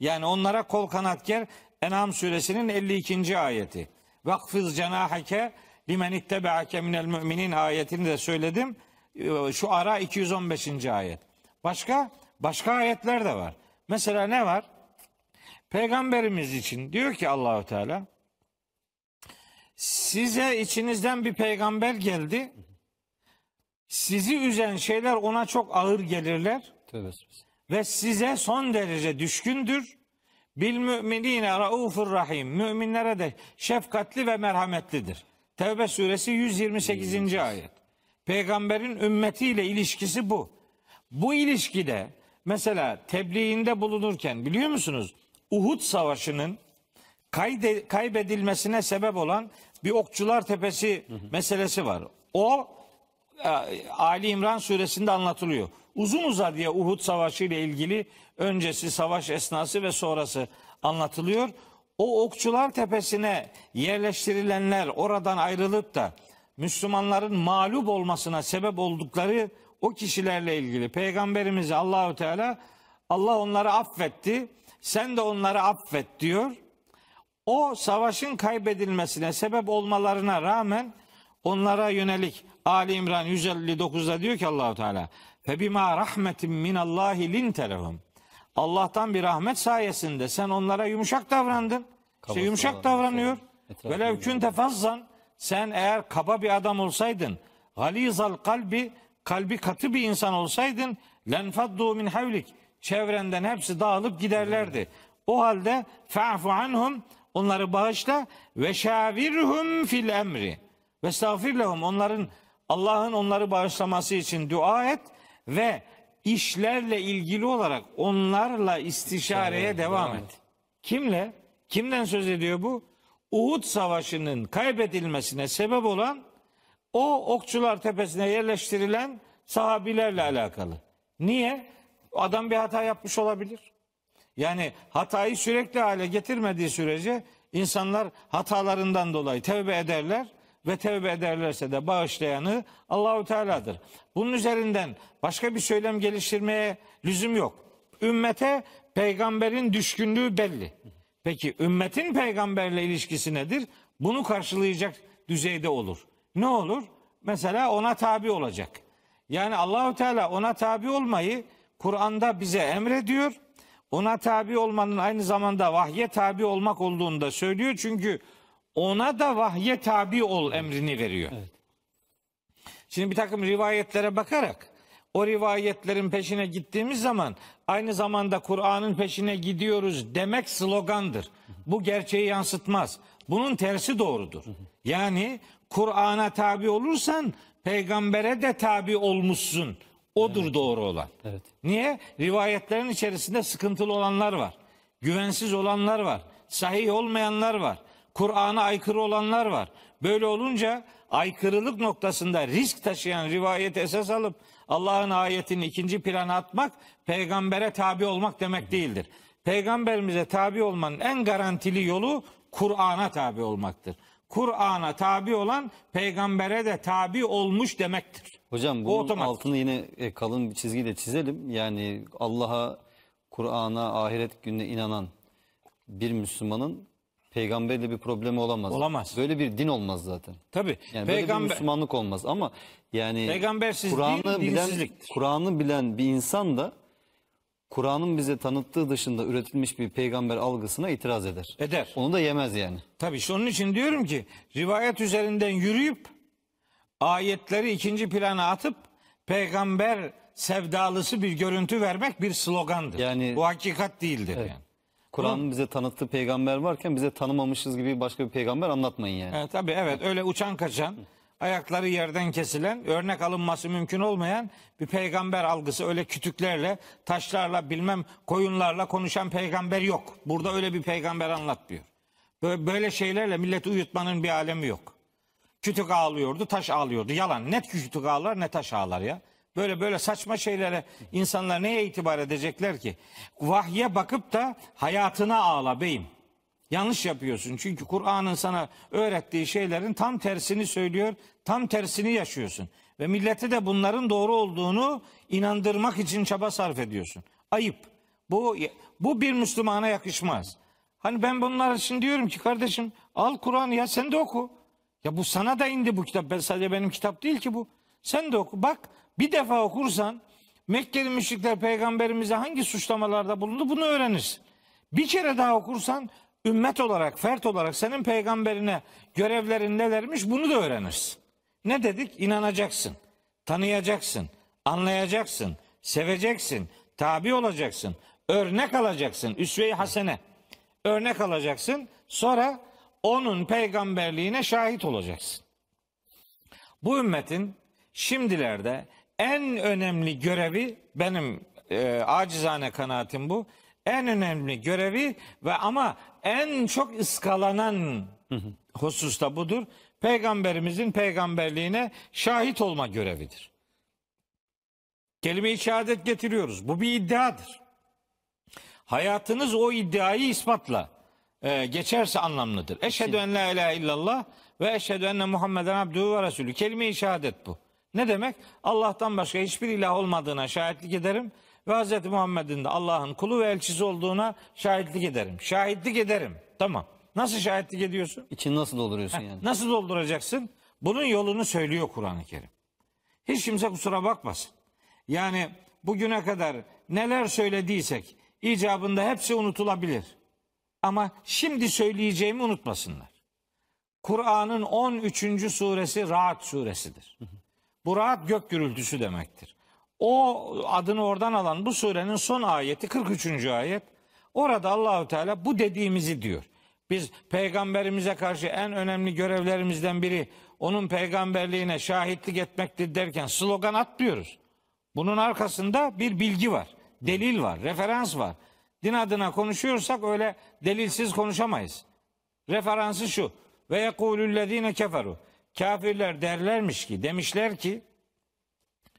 Yani onlara kol kanat ger. En'am suresinin 52. ayeti. Vakfiz cenahake limen ittebe'ake minel müminin ayetini de söyledim. Ee, Şu ara 215. ayet. Başka? Başka ayetler de var. Mesela ne var? Peygamberimiz için diyor ki Allahu Teala size içinizden bir peygamber geldi. Sizi üzen şeyler ona çok ağır gelirler Tövbe ve size son derece düşkündür. Bil müminine raufur rahim. Müminlere de şefkatli ve merhametlidir. Tevbe suresi 128. ayet. Peygamberin ümmetiyle ilişkisi bu. Bu ilişkide mesela tebliğinde bulunurken biliyor musunuz? Uhud Savaşı'nın kayde, kaybedilmesine sebep olan bir Okçular Tepesi meselesi var. O e, Ali İmran suresinde anlatılıyor. Uzun uzadıya Uhud Savaşı ile ilgili öncesi savaş esnası ve sonrası anlatılıyor. O Okçular Tepesi'ne yerleştirilenler oradan ayrılıp da Müslümanların mağlup olmasına sebep oldukları o kişilerle ilgili Peygamberimiz Allahu Teala Allah onları affetti. Sen de onları affet diyor. O savaşın kaybedilmesine sebep olmalarına rağmen onlara yönelik Ali İmran 159'da diyor ki Allahu Teala fe bima rahmetin min Allahi lintelehum Allah'tan bir rahmet sayesinde sen onlara yumuşak davrandın. İşte yumuşak olan davranıyor. Velev Etrafında künte fazzan. Sen eğer kaba bir adam olsaydın, galizal kalbi kalbi katı bir insan olsaydın, lenfaddu min havlik çevrenden hepsi dağılıp giderlerdi. O halde fa'fu anhum onları bağışla ve şavirhum fil emri ve estağfir lehum onların Allah'ın onları bağışlaması için dua et ve işlerle ilgili olarak onlarla istişareye devam et. Kimle? Kimden söz ediyor bu? Uhud Savaşı'nın kaybedilmesine sebep olan o okçular tepesine yerleştirilen sahabilerle alakalı. Niye? Adam bir hata yapmış olabilir. Yani hatayı sürekli hale getirmediği sürece insanlar hatalarından dolayı tevbe ederler ve tevbe ederlerse de bağışlayanı Allahu Teala'dır. Bunun üzerinden başka bir söylem geliştirmeye lüzum yok. Ümmete peygamberin düşkünlüğü belli. Peki ümmetin peygamberle ilişkisi nedir? Bunu karşılayacak düzeyde olur. Ne olur? Mesela ona tabi olacak. Yani Allahu Teala ona tabi olmayı Kur'an'da bize emrediyor. Ona tabi olmanın aynı zamanda vahye tabi olmak olduğunu da söylüyor. Çünkü ona da vahye tabi ol emrini veriyor. Şimdi bir takım rivayetlere bakarak o rivayetlerin peşine gittiğimiz zaman aynı zamanda Kur'an'ın peşine gidiyoruz demek slogandır. Bu gerçeği yansıtmaz. Bunun tersi doğrudur. Yani Kur'an'a tabi olursan peygambere de tabi olmuşsun. Odur doğru olan. Evet. Niye? Rivayetlerin içerisinde sıkıntılı olanlar var. Güvensiz olanlar var. Sahih olmayanlar var. Kur'an'a aykırı olanlar var. Böyle olunca aykırılık noktasında risk taşıyan rivayeti esas alıp Allah'ın ayetini ikinci plana atmak peygambere tabi olmak demek değildir. Peygamberimize tabi olmanın en garantili yolu Kur'an'a tabi olmaktır. Kur'an'a tabi olan peygambere de tabi olmuş demektir. Hocam bunun otomatik. altını yine e, kalın bir çizgiyle çizelim. Yani Allah'a, Kur'an'a, ahiret gününe inanan bir Müslümanın peygamberle bir problemi olamaz. Olamaz. Böyle bir din olmaz zaten. Tabi Yani böyle bir peygamber Müslümanlık olmaz ama yani Peygambersiz Kur'an'ı bilen. Kur'an'ı bilen bir insan da Kur'an'ın bize tanıttığı dışında üretilmiş bir peygamber algısına itiraz eder. eder. Onu da yemez yani. Tabii işte onun için diyorum ki rivayet üzerinden yürüyüp ayetleri ikinci plana atıp peygamber sevdalısı bir görüntü vermek bir slogandır. Yani- Bu hakikat değildir yani. Kur'an'ın bize tanıttığı peygamber varken bize tanımamışız gibi başka bir peygamber anlatmayın yani. Evet, tabii evet öyle uçan kaçan ayakları yerden kesilen örnek alınması mümkün olmayan bir peygamber algısı öyle kütüklerle taşlarla bilmem koyunlarla konuşan peygamber yok. Burada öyle bir peygamber anlatmıyor. Böyle, böyle şeylerle milleti uyutmanın bir alemi yok. Kütük ağlıyordu, taş ağlıyordu. Yalan. Net kütük ağlar, ne taş ağlar ya. Böyle böyle saçma şeylere insanlar neye itibar edecekler ki? Vahye bakıp da hayatına ağla beyim. Yanlış yapıyorsun. Çünkü Kur'an'ın sana öğrettiği şeylerin tam tersini söylüyor, tam tersini yaşıyorsun. Ve millete de bunların doğru olduğunu inandırmak için çaba sarf ediyorsun. Ayıp. Bu bu bir Müslümana yakışmaz. Hani ben bunlar için diyorum ki kardeşim al Kur'an'ı ya sen de oku. Ya bu sana da indi bu kitap. Ben sadece benim kitap değil ki bu. Sen de oku. Bak bir defa okursan Mekkeli müşrikler peygamberimize hangi suçlamalarda bulundu bunu öğrenirsin. Bir kere daha okursan ümmet olarak, fert olarak senin peygamberine görevlerin nelermiş bunu da öğrenirsin. Ne dedik? İnanacaksın, tanıyacaksın, anlayacaksın, seveceksin, tabi olacaksın, örnek alacaksın, üsve-i hasene. Örnek alacaksın, sonra onun peygamberliğine şahit olacaksın. Bu ümmetin şimdilerde en önemli görevi benim e, acizane kanaatim bu. En önemli görevi ve ama en çok ıskalanan husus da budur. Peygamberimizin peygamberliğine şahit olma görevidir. Kelime-i şehadet getiriyoruz. Bu bir iddiadır. Hayatınız o iddiayı ispatla e, geçerse anlamlıdır. Eşhedü en la ilahe illallah ve eşhedü enne Muhammeden abduhu ve resulü. Kelime-i şehadet bu. Ne demek? Allah'tan başka hiçbir ilah olmadığına şahitlik ederim ve Hz. Muhammed'in de Allah'ın kulu ve elçisi olduğuna şahitlik ederim. Şahitlik ederim. Tamam. Nasıl şahitlik ediyorsun? İçini nasıl dolduruyorsun yani? Nasıl dolduracaksın? Bunun yolunu söylüyor Kur'an-ı Kerim. Hiç kimse kusura bakmasın. Yani bugüne kadar neler söylediysek icabında hepsi unutulabilir. Ama şimdi söyleyeceğimi unutmasınlar. Kur'an'ın 13. suresi Ra'd suresidir. Bu Ra'd gök gürültüsü demektir. O adını oradan alan bu surenin son ayeti 43. ayet. Orada Allahü Teala bu dediğimizi diyor. Biz peygamberimize karşı en önemli görevlerimizden biri onun peygamberliğine şahitlik etmektir derken slogan atmıyoruz. Bunun arkasında bir bilgi var, delil var, referans var. Din adına konuşuyorsak öyle delilsiz konuşamayız. Referansı şu. Ve yekulüllezine keferu. Kafirler derlermiş ki, demişler ki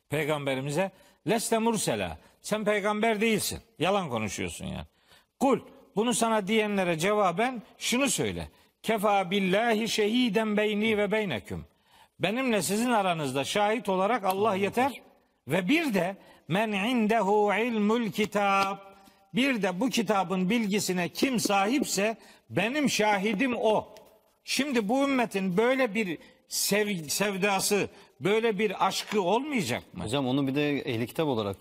peygamberimize leste mursela. Sen peygamber değilsin. Yalan konuşuyorsun yani. Kul bunu sana diyenlere cevaben şunu söyle. Kefa billahi şehiden beyni ve beyneküm. Benimle sizin aranızda şahit olarak Allah yeter. Ve bir de men indehu ilmul kitap. Bir de bu kitabın bilgisine kim sahipse benim şahidim o. Şimdi bu ümmetin böyle bir sev- sevdası, böyle bir aşkı olmayacak mı? Hocam onu bir de ehli kitap olarak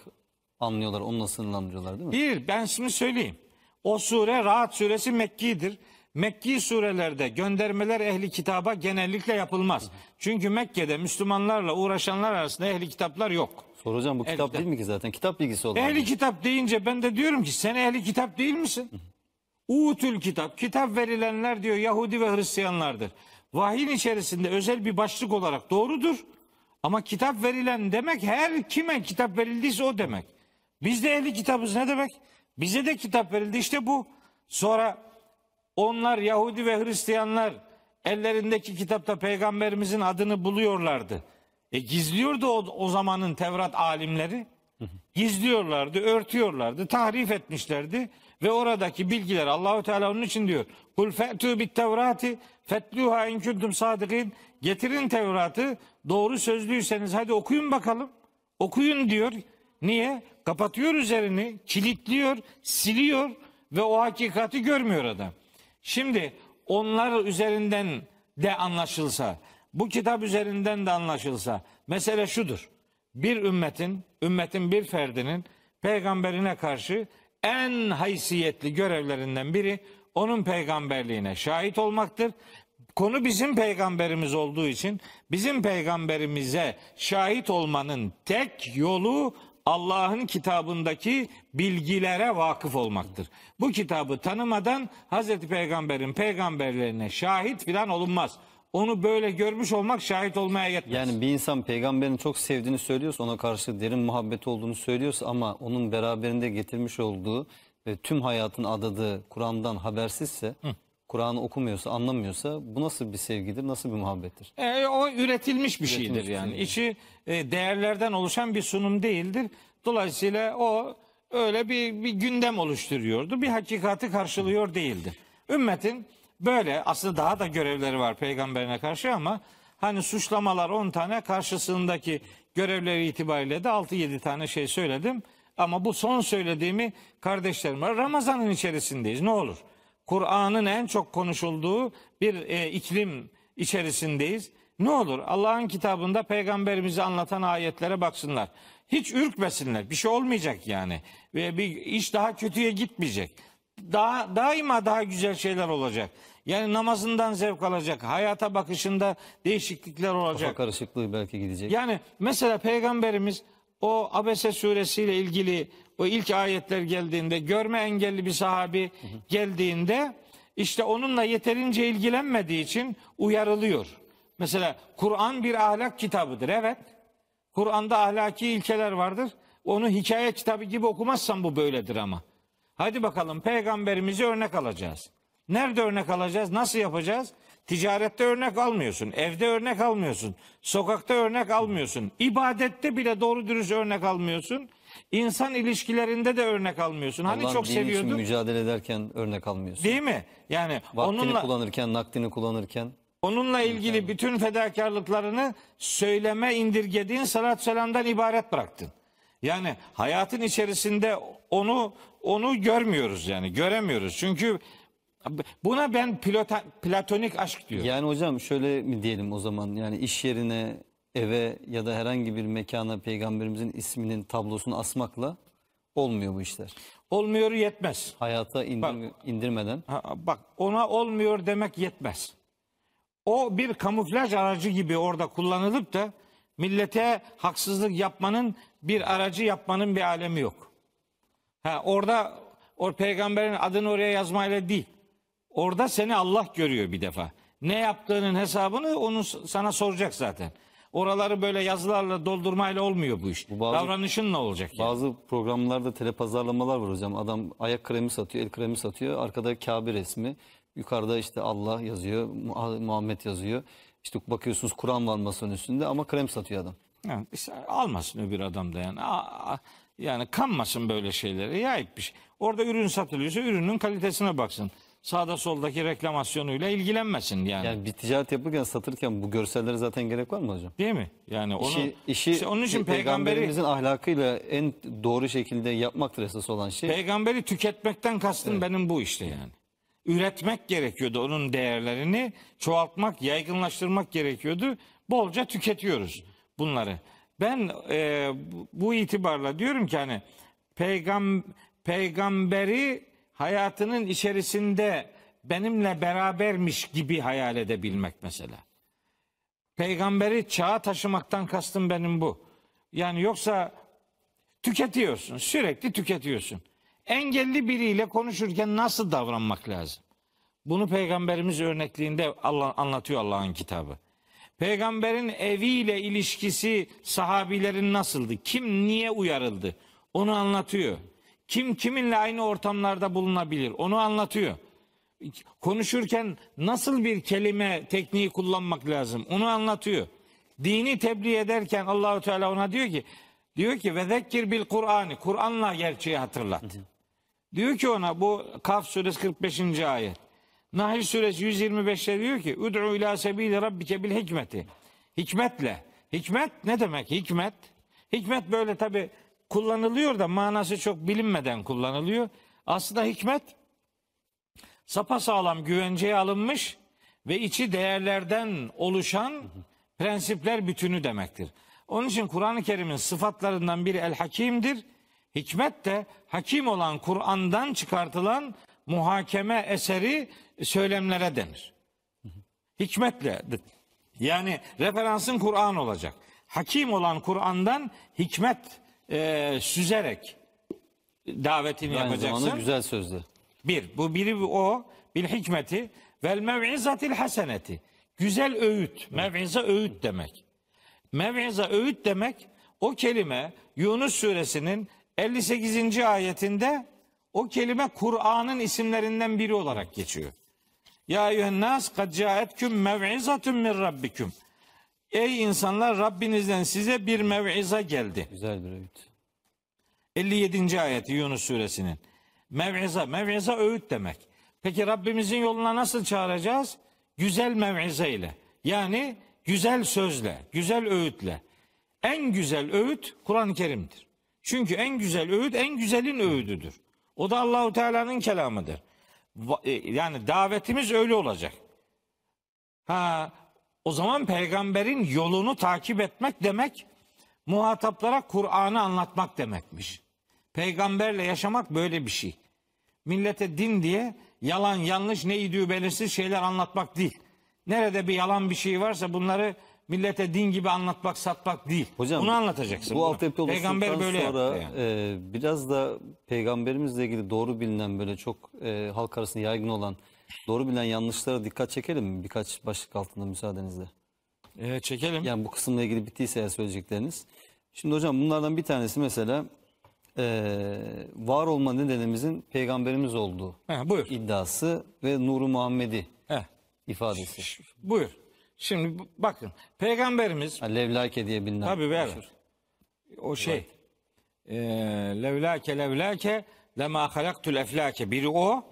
anlıyorlar. Onunla sınırlandırıyorlar değil mi? Bir, ben şimdi söyleyeyim. O sure Rahat suresi Mekki'dir. Mekki surelerde göndermeler ehli kitaba genellikle yapılmaz. Çünkü Mekke'de Müslümanlarla uğraşanlar arasında ehli kitaplar yok. Soru hocam bu kitap kitap. değil mi ki zaten? Kitap bilgisi olan. Ehli kitap deyince ben de diyorum ki sen ehli kitap değil misin? Uğutül kitap, kitap verilenler diyor Yahudi ve Hristiyanlardır. Vahyin içerisinde özel bir başlık olarak doğrudur. Ama kitap verilen demek her kime kitap verildiyse o demek. Biz de ehli kitabız ne demek? Bize de kitap verildi işte bu. Sonra onlar Yahudi ve Hristiyanlar ellerindeki kitapta peygamberimizin adını buluyorlardı. E gizliyordu o, o zamanın Tevrat alimleri. Gizliyorlardı, örtüyorlardı, tahrif etmişlerdi ve oradaki bilgiler Allahu Teala onun için diyor. Kul fe'tu bit Tevrati fetluha in kuntum sadikin. Getirin Tevrat'ı doğru sözlüyseniz hadi okuyun bakalım. Okuyun diyor. Niye? Kapatıyor üzerini, kilitliyor, siliyor ve o hakikati görmüyor adam. Şimdi onlar üzerinden de anlaşılsa, bu kitap üzerinden de anlaşılsa mesele şudur. Bir ümmetin, ümmetin bir ferdinin peygamberine karşı en haysiyetli görevlerinden biri onun peygamberliğine şahit olmaktır. Konu bizim peygamberimiz olduğu için bizim peygamberimize şahit olmanın tek yolu Allah'ın kitabındaki bilgilere vakıf olmaktır. Bu kitabı tanımadan Hazreti Peygamber'in peygamberlerine şahit filan olunmaz. Onu böyle görmüş olmak şahit olmaya yetmez. Yani bir insan peygamberin çok sevdiğini söylüyorsa, ona karşı derin muhabbeti olduğunu söylüyorsa ama onun beraberinde getirmiş olduğu ve tüm hayatın adadığı Kur'an'dan habersizse, Kur'an'ı okumuyorsa, anlamıyorsa bu nasıl bir sevgidir, nasıl bir muhabbettir? E, o üretilmiş bir şeydir bir yani. şey. İçi e, değerlerden oluşan bir sunum değildir. Dolayısıyla o öyle bir, bir gündem oluşturuyordu. Bir hakikati karşılıyor değildi. Ümmetin böyle aslında daha da görevleri var peygamberine karşı ama hani suçlamalar 10 tane karşısındaki görevleri itibariyle de 6-7 tane şey söyledim. Ama bu son söylediğimi kardeşlerim var. Ramazan'ın içerisindeyiz ne olur. Kur'an'ın en çok konuşulduğu bir e, iklim içerisindeyiz. Ne olur Allah'ın kitabında peygamberimizi anlatan ayetlere baksınlar. Hiç ürkmesinler. Bir şey olmayacak yani. Ve bir iş daha kötüye gitmeyecek. Daha daima daha güzel şeyler olacak. Yani namazından zevk alacak, hayata bakışında değişiklikler Kafa olacak. karışıklığı belki gidecek. Yani mesela peygamberimiz o Abese suresiyle ilgili o ilk ayetler geldiğinde görme engelli bir sahabi geldiğinde işte onunla yeterince ilgilenmediği için uyarılıyor. Mesela Kur'an bir ahlak kitabıdır evet. Kur'an'da ahlaki ilkeler vardır. Onu hikaye kitabı gibi okumazsan bu böyledir ama. Hadi bakalım peygamberimizi örnek alacağız. Nerede örnek alacağız? Nasıl yapacağız? Ticarette örnek almıyorsun. Evde örnek almıyorsun. Sokakta örnek almıyorsun. ibadette bile doğru dürüst örnek almıyorsun. İnsan ilişkilerinde de örnek almıyorsun. Hani Allah'ın çok dini için seviyordun. mücadele ederken örnek almıyorsun. Değil mi? Yani Vaktini onunla kullanırken, nakdini kullanırken onunla ilgili bütün fedakarlıklarını söyleme indirgediğin salat selamdan ibaret bıraktın. Yani hayatın içerisinde onu onu görmüyoruz yani göremiyoruz. Çünkü buna ben pilota, platonik aşk diyorum. Yani hocam şöyle mi diyelim o zaman yani iş yerine, eve ya da herhangi bir mekana peygamberimizin isminin tablosunu asmakla olmuyor bu işler. Olmuyor yetmez. Hayata indir- indirmeden. Ha, bak ona olmuyor demek yetmez. O bir kamuflaj aracı gibi orada kullanılıp da millete haksızlık yapmanın bir aracı yapmanın bir alemi yok. Ha, orada o peygamberin adını oraya yazmayla değil. Orada seni Allah görüyor bir defa. Ne yaptığının hesabını onu sana soracak zaten. Oraları böyle yazılarla doldurmayla olmuyor bu iş. Bu bazı- Davranışın ne olacak? yani? Bazı programlarda telepazarlamalar var hocam. Adam ayak kremi satıyor, el kremi satıyor. Arkada Kabe resmi. Yukarıda işte Allah yazıyor, Mu- Muhammed yazıyor. İşte bakıyorsunuz Kur'an var masanın üstünde ama krem satıyor adam. Yani işte almasın öbür adam da yani. Aa, aa, yani kanmasın böyle şeylere. Yayık bir şey. Orada ürün satılıyorsa ürünün kalitesine baksın. Sağda soldaki reklamasyonuyla ilgilenmesin yani. Yani bir ticaret yapırken, satırken bu görsellere zaten gerek var mı hocam? Değil mi? Yani onu İşi, işi işte onun için peygamberi peygamberimizin ahlakıyla en doğru şekilde yapmaktır esas olan şey. peygamberi tüketmekten kastım benim bu işte yani. Üretmek gerekiyordu onun değerlerini, çoğaltmak, yaygınlaştırmak gerekiyordu. Bolca tüketiyoruz bunları. Ben e, bu itibarla diyorum ki hani peygam peygamberi hayatının içerisinde benimle berabermiş gibi hayal edebilmek mesela. Peygamberi çağa taşımaktan kastım benim bu. Yani yoksa tüketiyorsun, sürekli tüketiyorsun. Engelli biriyle konuşurken nasıl davranmak lazım? Bunu peygamberimiz örnekliğinde Allah anlatıyor Allah'ın kitabı. Peygamberin eviyle ilişkisi sahabilerin nasıldı? Kim niye uyarıldı? Onu anlatıyor. Kim kiminle aynı ortamlarda bulunabilir? Onu anlatıyor. Konuşurken nasıl bir kelime tekniği kullanmak lazım? Onu anlatıyor. Dini tebliğ ederken Allahu Teala ona diyor ki diyor ki ve zekkir bil Kur'an'ı Kur'an'la gerçeği hatırlat. Diyor ki ona bu Kaf suresi 45. ayet. Nahl suresi 125'te diyor ki Ud'u ila sebili rabbike bil hikmeti. Hikmetle. Hikmet ne demek hikmet? Hikmet böyle tabi kullanılıyor da manası çok bilinmeden kullanılıyor. Aslında hikmet sapasağlam güvenceye alınmış ve içi değerlerden oluşan prensipler bütünü demektir. Onun için Kur'an-ı Kerim'in sıfatlarından biri el hakimdir. Hikmet de hakim olan Kur'an'dan çıkartılan muhakeme eseri söylemlere denir. Hikmetle yani referansın Kur'an olacak. Hakim olan Kur'an'dan hikmet e, süzerek davetini Aynı yapacaksın. güzel sözlü. Bir, bu biri o bil hikmeti vel mev'izatil haseneti. Güzel öğüt. Mev'iza öğüt demek. Mev'iza öğüt demek o kelime Yunus suresinin 58. ayetinde o kelime Kur'an'ın isimlerinden biri olarak geçiyor. Ya eyyühennas kad caetküm mev'izatun min rabbikum. Ey insanlar Rabbinizden size bir mev'iza geldi. Güzel bir öğüt. 57. ayeti Yunus suresinin. Mev'iza, mev'iza öğüt demek. Peki Rabbimizin yoluna nasıl çağıracağız? Güzel mev'ize ile. Yani güzel sözle, güzel öğütle. En güzel öğüt Kur'an-ı Kerim'dir. Çünkü en güzel öğüt en güzelin öğüdüdür. O da Allahu Teala'nın kelamıdır. E, Yani davetimiz öyle olacak. Ha, o zaman peygamberin yolunu takip etmek demek muhataplara Kur'an'ı anlatmak demekmiş. Peygamberle yaşamak böyle bir şey. Millete din diye yalan, yanlış, ne idüğü belirsiz şeyler anlatmak değil. Nerede bir yalan bir şey varsa bunları millete din gibi anlatmak, satmak değil. Hocam Bunu anlatacaksın. Bu Bunu. altyapı Peygamber böyle sonra yani. e, biraz da peygamberimizle ilgili doğru bilinen böyle çok e, halk arasında yaygın olan doğru bilinen yanlışlara dikkat çekelim mi? Birkaç başlık altında müsaadenizle. Ee, çekelim. Yani bu kısımla ilgili bittiyse eğer söyleyecekleriniz. Şimdi hocam bunlardan bir tanesi mesela e, var olma nedenimizin peygamberimiz olduğu Ha, buyur. iddiası ve nuru Muhammedi Heh, ifadesi. buyur. Şimdi bakın peygamberimiz Ha, Levlake diye bilinen. Tabii be. meşhur. o şey eee, levlake levlake lema halaktul eflake biri o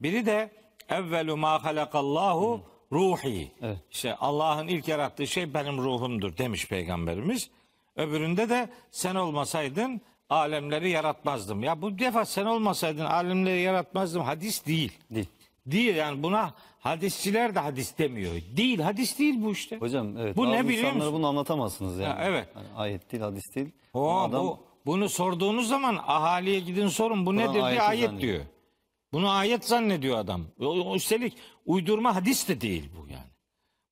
biri de evvelu ma halakallahu ruhi Evet. işte Allah'ın ilk yarattığı şey benim ruhumdur demiş peygamberimiz öbüründe de sen olmasaydın alemleri yaratmazdım ya bu defa sen olmasaydın alemleri yaratmazdım hadis değil Değil. değil yani buna hadisçiler de hadis demiyor değil hadis değil bu işte Hocam evet. Bu ne biliyor musun? bunu anlatamazsınız yani. Ha, evet. Hani ayet değil, hadis değil. O, Ama adam bu, bunu sorduğunuz zaman ahaliye gidin sorun bu Kur'an nedir diye ayet zannediyor. diyor. Bunu ayet zannediyor adam. Üstelik uydurma hadis de değil bu yani.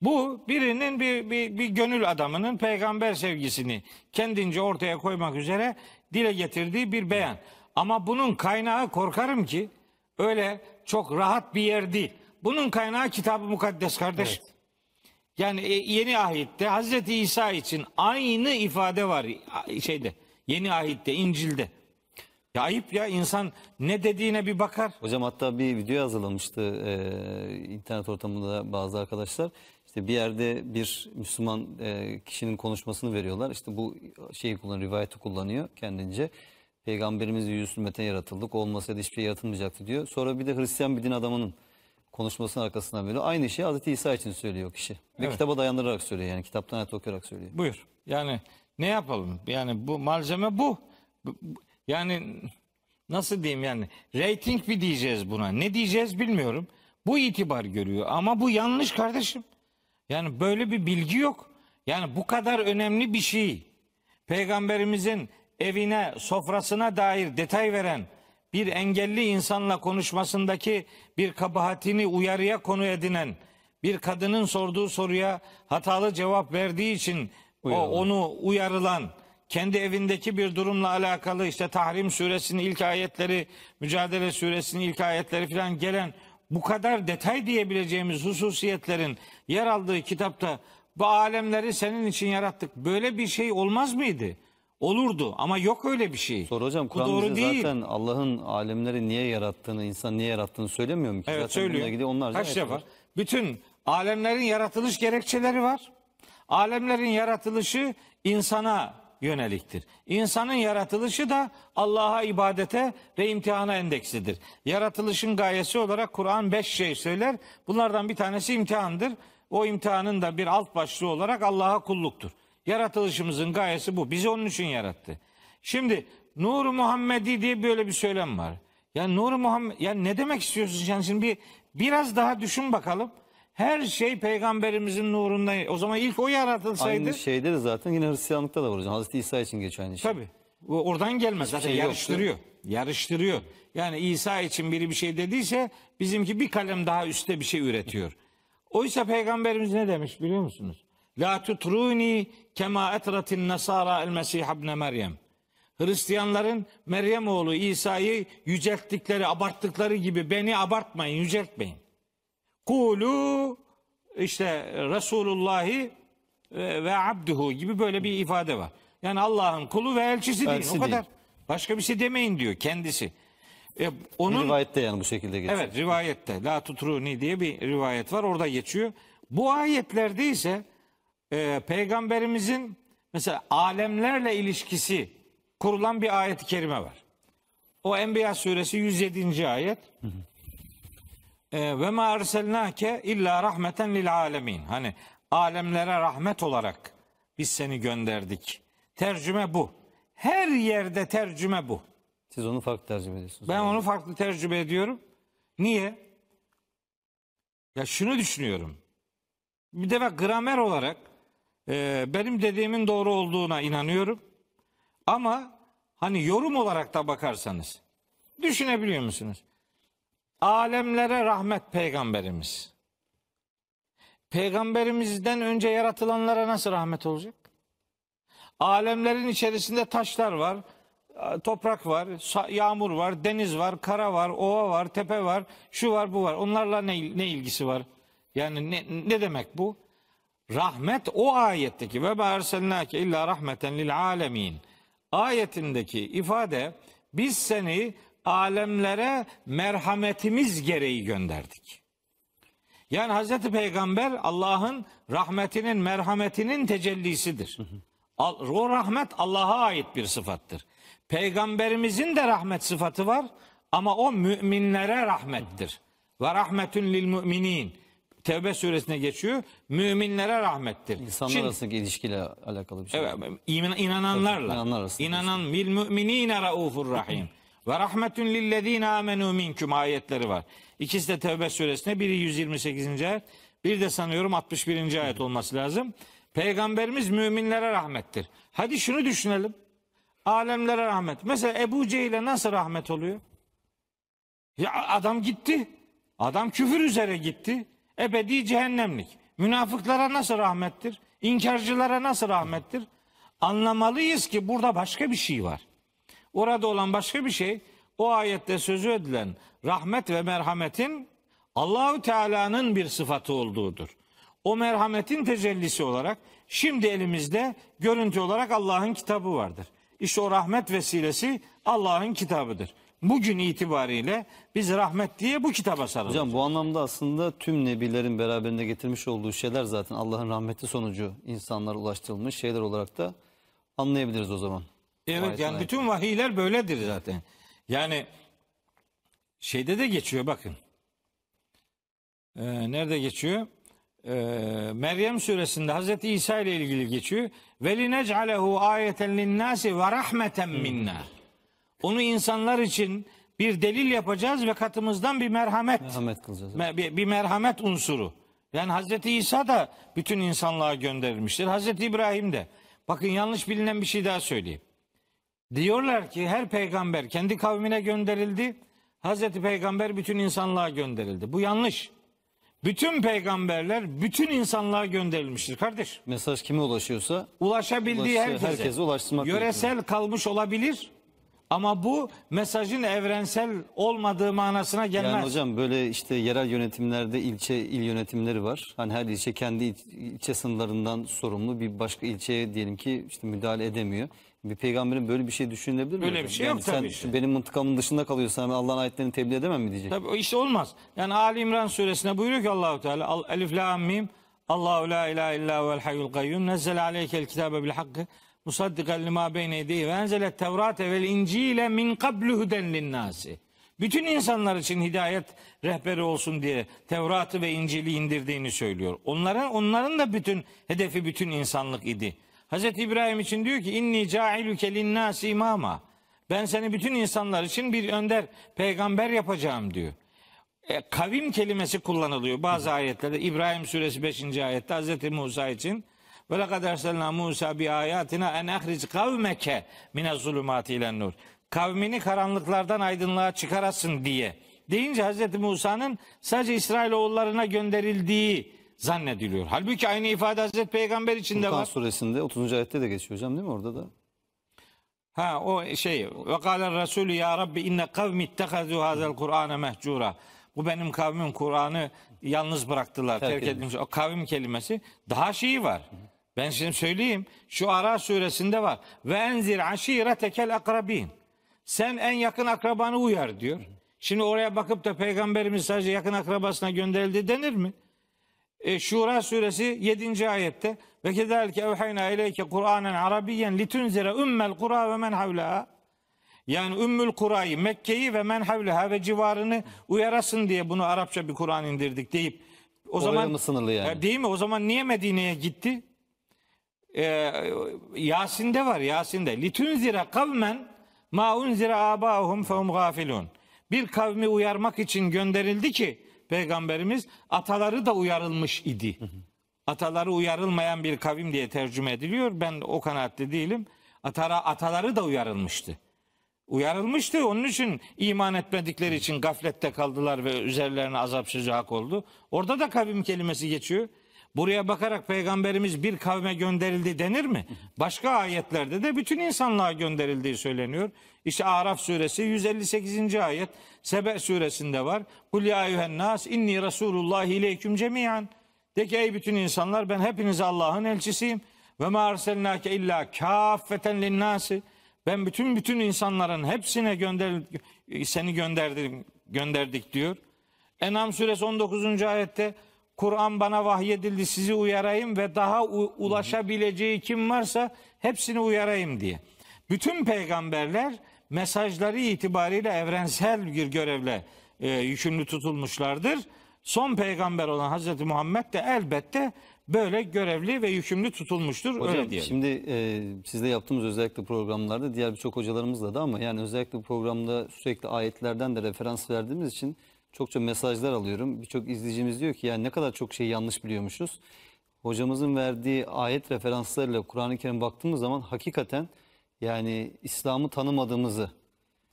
Bu birinin bir, bir, bir gönül adamının peygamber sevgisini kendince ortaya koymak üzere dile getirdiği bir beyan. Ama bunun kaynağı korkarım ki öyle çok rahat bir yer değil. Bunun kaynağı kitab-ı mukaddes kardeş. Yani e, yeni ahitte Hazreti İsa için aynı ifade var şeyde. Yeni ahitte İncil'de. Ya ayıp ya insan ne dediğine bir bakar. Hocam hatta bir video hazırlamıştı e, internet ortamında bazı arkadaşlar. İşte bir yerde bir Müslüman e, kişinin konuşmasını veriyorlar. İşte bu şeyi kullanıyor, rivayeti kullanıyor kendince. Peygamberimiz yüz ümmete yaratıldık. Olmasaydı hiçbir şey yaratılmayacaktı diyor. Sonra bir de Hristiyan bir din adamının konuşmasının arkasından veriyor. Aynı şeyi Hazreti İsa için söylüyor kişi. Ve Evet. kitaba dayandırarak söylüyor yani. Kitaptan ayet okuyarak söylüyor. Buyur. Yani ne yapalım? Yani bu malzeme. Bu- bu- Yani nasıl diyeyim yani? Rating mi diyeceğiz buna? Ne diyeceğiz bilmiyorum. Bu itibar görüyor ama bu yanlış kardeşim. Yani böyle bir bilgi yok. Yani bu kadar önemli bir şey. Peygamberimizin evine, sofrasına dair detay veren bir engelli insanla konuşmasındaki bir kabahatini uyarıya konu edinen bir kadının sorduğu soruya hatalı cevap verdiği için o onu uyarılan kendi evindeki bir durumla alakalı işte Tahrim suresinin ilk ayetleri, Mücadele suresinin ilk ayetleri falan gelen bu kadar detay diyebileceğimiz hususiyetlerin yer aldığı kitapta bu alemleri senin için yarattık. Böyle bir şey olmaz mıydı? Olurdu ama yok öyle bir şey. Sonra hocam Kur'an doğru bize değil. zaten Allah'ın alemleri niye yarattığını, insan niye yarattığını söylemiyor mu ki? Evet zaten söylüyor. onlarca Kaç defa? var. Bütün alemlerin yaratılış gerekçeleri var. Alemlerin yaratılışı insana yöneliktir. İnsanın yaratılışı da Allah'a ibadete ve imtihana endekslidir. Yaratılışın gayesi olarak Kur'an beş şey söyler. Bunlardan bir tanesi imtihandır. O imtihanın da bir alt başlığı olarak Allah'a kulluktur. Yaratılışımızın gayesi bu. Bizi onun için yarattı. Şimdi Nur-u Muhammedi diye böyle bir söylem var. Ya Nur-u Muhammed ya ne demek istiyorsun sen şimdi bir biraz daha düşün bakalım. Her şey peygamberimizin nurundan. O zaman ilk o yaratılsaydı Aynı şeyde de zaten yine Hristiyanlıkta da var hocam. Hazreti İsa için geçiyor aynı şey. tabii. O oradan gelmez. Zaten şey yoktu. yarıştırıyor. Yarıştırıyor. Yani İsa için biri bir şey dediyse bizimki bir kalem daha üstte bir şey üretiyor. Oysa peygamberimiz ne demiş biliyor musunuz? La tutruni kema etratin nasara el mesih ibn Meryem. Hristiyanların Meryem oğlu İsa'yı yücelttikleri, abarttıkları gibi beni abartmayın, yüceltmeyin. Kulu işte Resulullahi ve abduhu gibi böyle bir ifade var. Yani Allah'ın kulu ve elçisi değil. Elçisi O kadar. değil. Başka bir şey demeyin diyor kendisi. E, Bir onun rivayette yani bu şekilde geçiyor. Evet rivayette La tutruni diye bir rivayet var orada geçiyor. Bu ayetlerde ise e, peygamberimizin mesela alemlerle ilişkisi kurulan bir ayet-i kerime var. O Enbiya suresi 107. ayet. E, Ve ma erselnake illa rahmeten lil alemin. Hani alemlere rahmet olarak biz seni gönderdik. Tercüme bu. Her yerde tercüme bu. Siz onu farklı tercüme ediyorsunuz. Ben onu farklı tercüme ediyorum. Niye? Ya şunu düşünüyorum. Bir defa gramer olarak e, benim dediğimin doğru olduğuna inanıyorum. Ama hani yorum olarak da bakarsanız düşünebiliyor musunuz? Alemlere rahmet peygamberimiz. Peygamberimizden önce yaratılanlara nasıl rahmet olacak? Alemlerin içerisinde taşlar var, toprak var, yağmur var, deniz var, kara var, ova var, tepe var, şu var, bu var. Onlarla ne, ne ilgisi var? Yani ne, ne demek bu? Rahmet o ayetteki ve erselnake illa rahmeten lil alemin ayetindeki ifade biz seni alemlere merhametimiz gereği gönderdik. Yani Hazreti Peygamber Allah'ın rahmetinin, merhametinin tecellisidir. O rahmet Allah'a ait bir sıfattır. Peygamberimizin de rahmet sıfatı var ama o müminlere rahmettir. Ve rahmetün lil müminin. Tevbe suresine geçiyor. Müminlere rahmettir. İnsanlar Şimdi- arasındaki ilişkiyle alakalı bir şey. Evet, inananlarla. İnananlar arasında. İnanan bil müminine raufur rahim. Ve rahmetun lillezine amenu minkum ayetleri var. İkisi de Tevbe suresine biri 128. ayet, bir de sanıyorum 61. ayet olması lazım. Peygamberimiz müminlere rahmettir. Hadi şunu düşünelim. Alemlere rahmet. Mesela Ebu Cehil'e nasıl rahmet oluyor? Ya adam gitti. Adam küfür üzere gitti. Ebedi cehennemlik. Münafıklara nasıl rahmettir? İnkarcılara nasıl rahmettir? Anlamalıyız ki burada başka bir şey var. Orada olan başka bir şey o ayette sözü edilen rahmet ve merhametin Allahü Teala'nın bir sıfatı olduğudur. O merhametin tecellisi olarak şimdi elimizde görüntü olarak Allah'ın kitabı vardır. İşte o rahmet vesilesi Allah'ın kitabıdır. Bugün itibariyle biz rahmet diye bu kitaba sarılıyoruz. Hocam bu anlamda aslında tüm nebilerin beraberinde getirmiş olduğu şeyler zaten Allah'ın rahmeti sonucu insanlara ulaştırılmış şeyler olarak da anlayabiliriz o zaman. Evet yani bütün vahiyler böyledir zaten. Yani şeyde de geçiyor bakın. Ee, nerede geçiyor? Ee, Meryem suresinde Hazreti İsa ile ilgili geçiyor. Ve linec'alehu ayeten linnâsi ve rahmeten minna. Onu insanlar için bir delil yapacağız ve katımızdan bir merhamet Merhamet kılacağız. me- bir, bir merhamet unsuru. Yani Hazreti İsa da bütün insanlığa gönderilmiştir. Hazreti İbrahim de. Bakın yanlış bilinen bir şey daha söyleyeyim. Diyorlar ki her peygamber kendi kavmine gönderildi. Hazreti Peygamber bütün insanlığa gönderildi. Bu yanlış. Bütün peygamberler bütün insanlığa gönderilmiştir kardeş. Mesaj kime ulaşıyorsa Ulaşabildiği Ulaşıyor, herkese. herkese ulaştırmak Yöresel kalmış olabilir. Ama bu mesajın evrensel olmadığı manasına gelmez. Yani hocam böyle işte yerel yönetimlerde ilçe il yönetimleri var. Hani her ilçe kendi il- ilçe sınırlarından sorumlu bir başka ilçeye diyelim ki işte müdahale edemiyor. Bir peygamberin böyle bir şey düşünülebilir mi? Öyle hocam? bir şey yani yok sen tabii ki. benim mıntıkamın dışında kalıyorsan Allah'ın ayetlerini tebliğ edemem mi diyecek? Tabii o işte olmaz. Yani Ali İmran suresinde buyuruyor ki Allahu Teala Al- Elif la mim Allahu la ilahe illa huvel hayyul kayyum nazzale aleykel kitabe bil hakkı musaddiqan lima beyne yedeyhi ve enzelet tevrate vel incile min qablu huden linnâsi. Bütün insanlar için hidayet rehberi olsun diye Tevrat'ı ve İncil'i indirdiğini söylüyor. Onların onların da bütün hedefi bütün insanlık idi. Hazreti İbrahim için diyor ki inni cailuke linnâsi imama. Ben seni bütün insanlar için bir önder peygamber yapacağım diyor. E, kavim kelimesi kullanılıyor bazı ayetlerde. İbrahim suresi 5. ayette Hazreti Musa için ve lekad erselna Musa bi ayatina en ahric kavmeke mine zulümati ile nur. Kavmini karanlıklardan aydınlığa çıkarasın diye. Deyince Hazreti Musa'nın sadece İsrailoğullarına gönderildiği zannediliyor. Halbuki aynı ifade Hazreti Peygamber için de var. suresinde 30. ayette de geçiyor hocam değil mi orada da? Ha o şey ve kâle Resulü ya Rabbi inne kavmi ittehazu hazel Kur'ane mehcura. Bu benim kavmim Kur'an'ı yalnız bıraktılar, Terk terk, edilmiş. O kavim kelimesi daha şeyi var. Ben şimdi söyleyeyim. Şu Ara suresinde var. Ve enzir aşiretekel akrabin. Sen en yakın akrabanı uyar diyor. Şimdi oraya bakıp da peygamberimiz sadece yakın akrabasına gönderildi denir mi? E, Şura suresi 7. ayette ve kezalike evhayna ileyke Kur'anen Arabiyen litunzire ümmel kura ve men havlaha. Yani Ümmül Kura'yı, Mekke'yi ve men havlaha ve civarını uyarasın diye bunu Arapça bir Kur'an indirdik deyip o Oraya zaman mı sınırlı yani? E, değil mi? O zaman niye Medine'ye gitti? E, Yasin'de var Yasin'de. Litunzire kavmen ma unzire abahum fehum gafilun. Bir kavmi uyarmak için gönderildi ki peygamberimiz ataları da uyarılmış idi. Ataları uyarılmayan bir kavim diye tercüme ediliyor. Ben o kanaatte değilim. Atara, ataları da uyarılmıştı. Uyarılmıştı. Onun için iman etmedikleri için gaflette kaldılar ve üzerlerine azap sıcak oldu. Orada da kavim kelimesi geçiyor. Buraya bakarak peygamberimiz bir kavme gönderildi denir mi? Başka ayetlerde de bütün insanlığa gönderildiği söyleniyor. İşte Araf suresi 158. ayet Sebe suresinde var. Kul ya eyyühen nas inni Resulullah ileyküm cemiyan. De ki ey bütün insanlar ben hepinize Allah'ın elçisiyim. Ve ma arselnake illa kâffeten linnâsi. Ben bütün bütün insanların hepsine gönder seni gönderdim gönderdik diyor. En'am suresi 19. ayette Kur'an bana vahyedildi sizi uyarayım ve daha u- ulaşabileceği kim varsa hepsini uyarayım diye. Bütün peygamberler mesajları itibariyle evrensel bir görevle e, yükümlü tutulmuşlardır. Son peygamber olan Hazreti Muhammed de elbette böyle görevli ve yükümlü tutulmuştur. Hocam öyle diyelim. şimdi e, sizde yaptığımız özellikle programlarda diğer birçok hocalarımızla da ama yani özellikle bu programda sürekli ayetlerden de referans verdiğimiz için çokça mesajlar alıyorum. Birçok izleyicimiz diyor ki yani ne kadar çok şey yanlış biliyormuşuz. Hocamızın verdiği ayet referanslarıyla Kur'an-ı Kerim baktığımız zaman hakikaten yani İslam'ı tanımadığımızı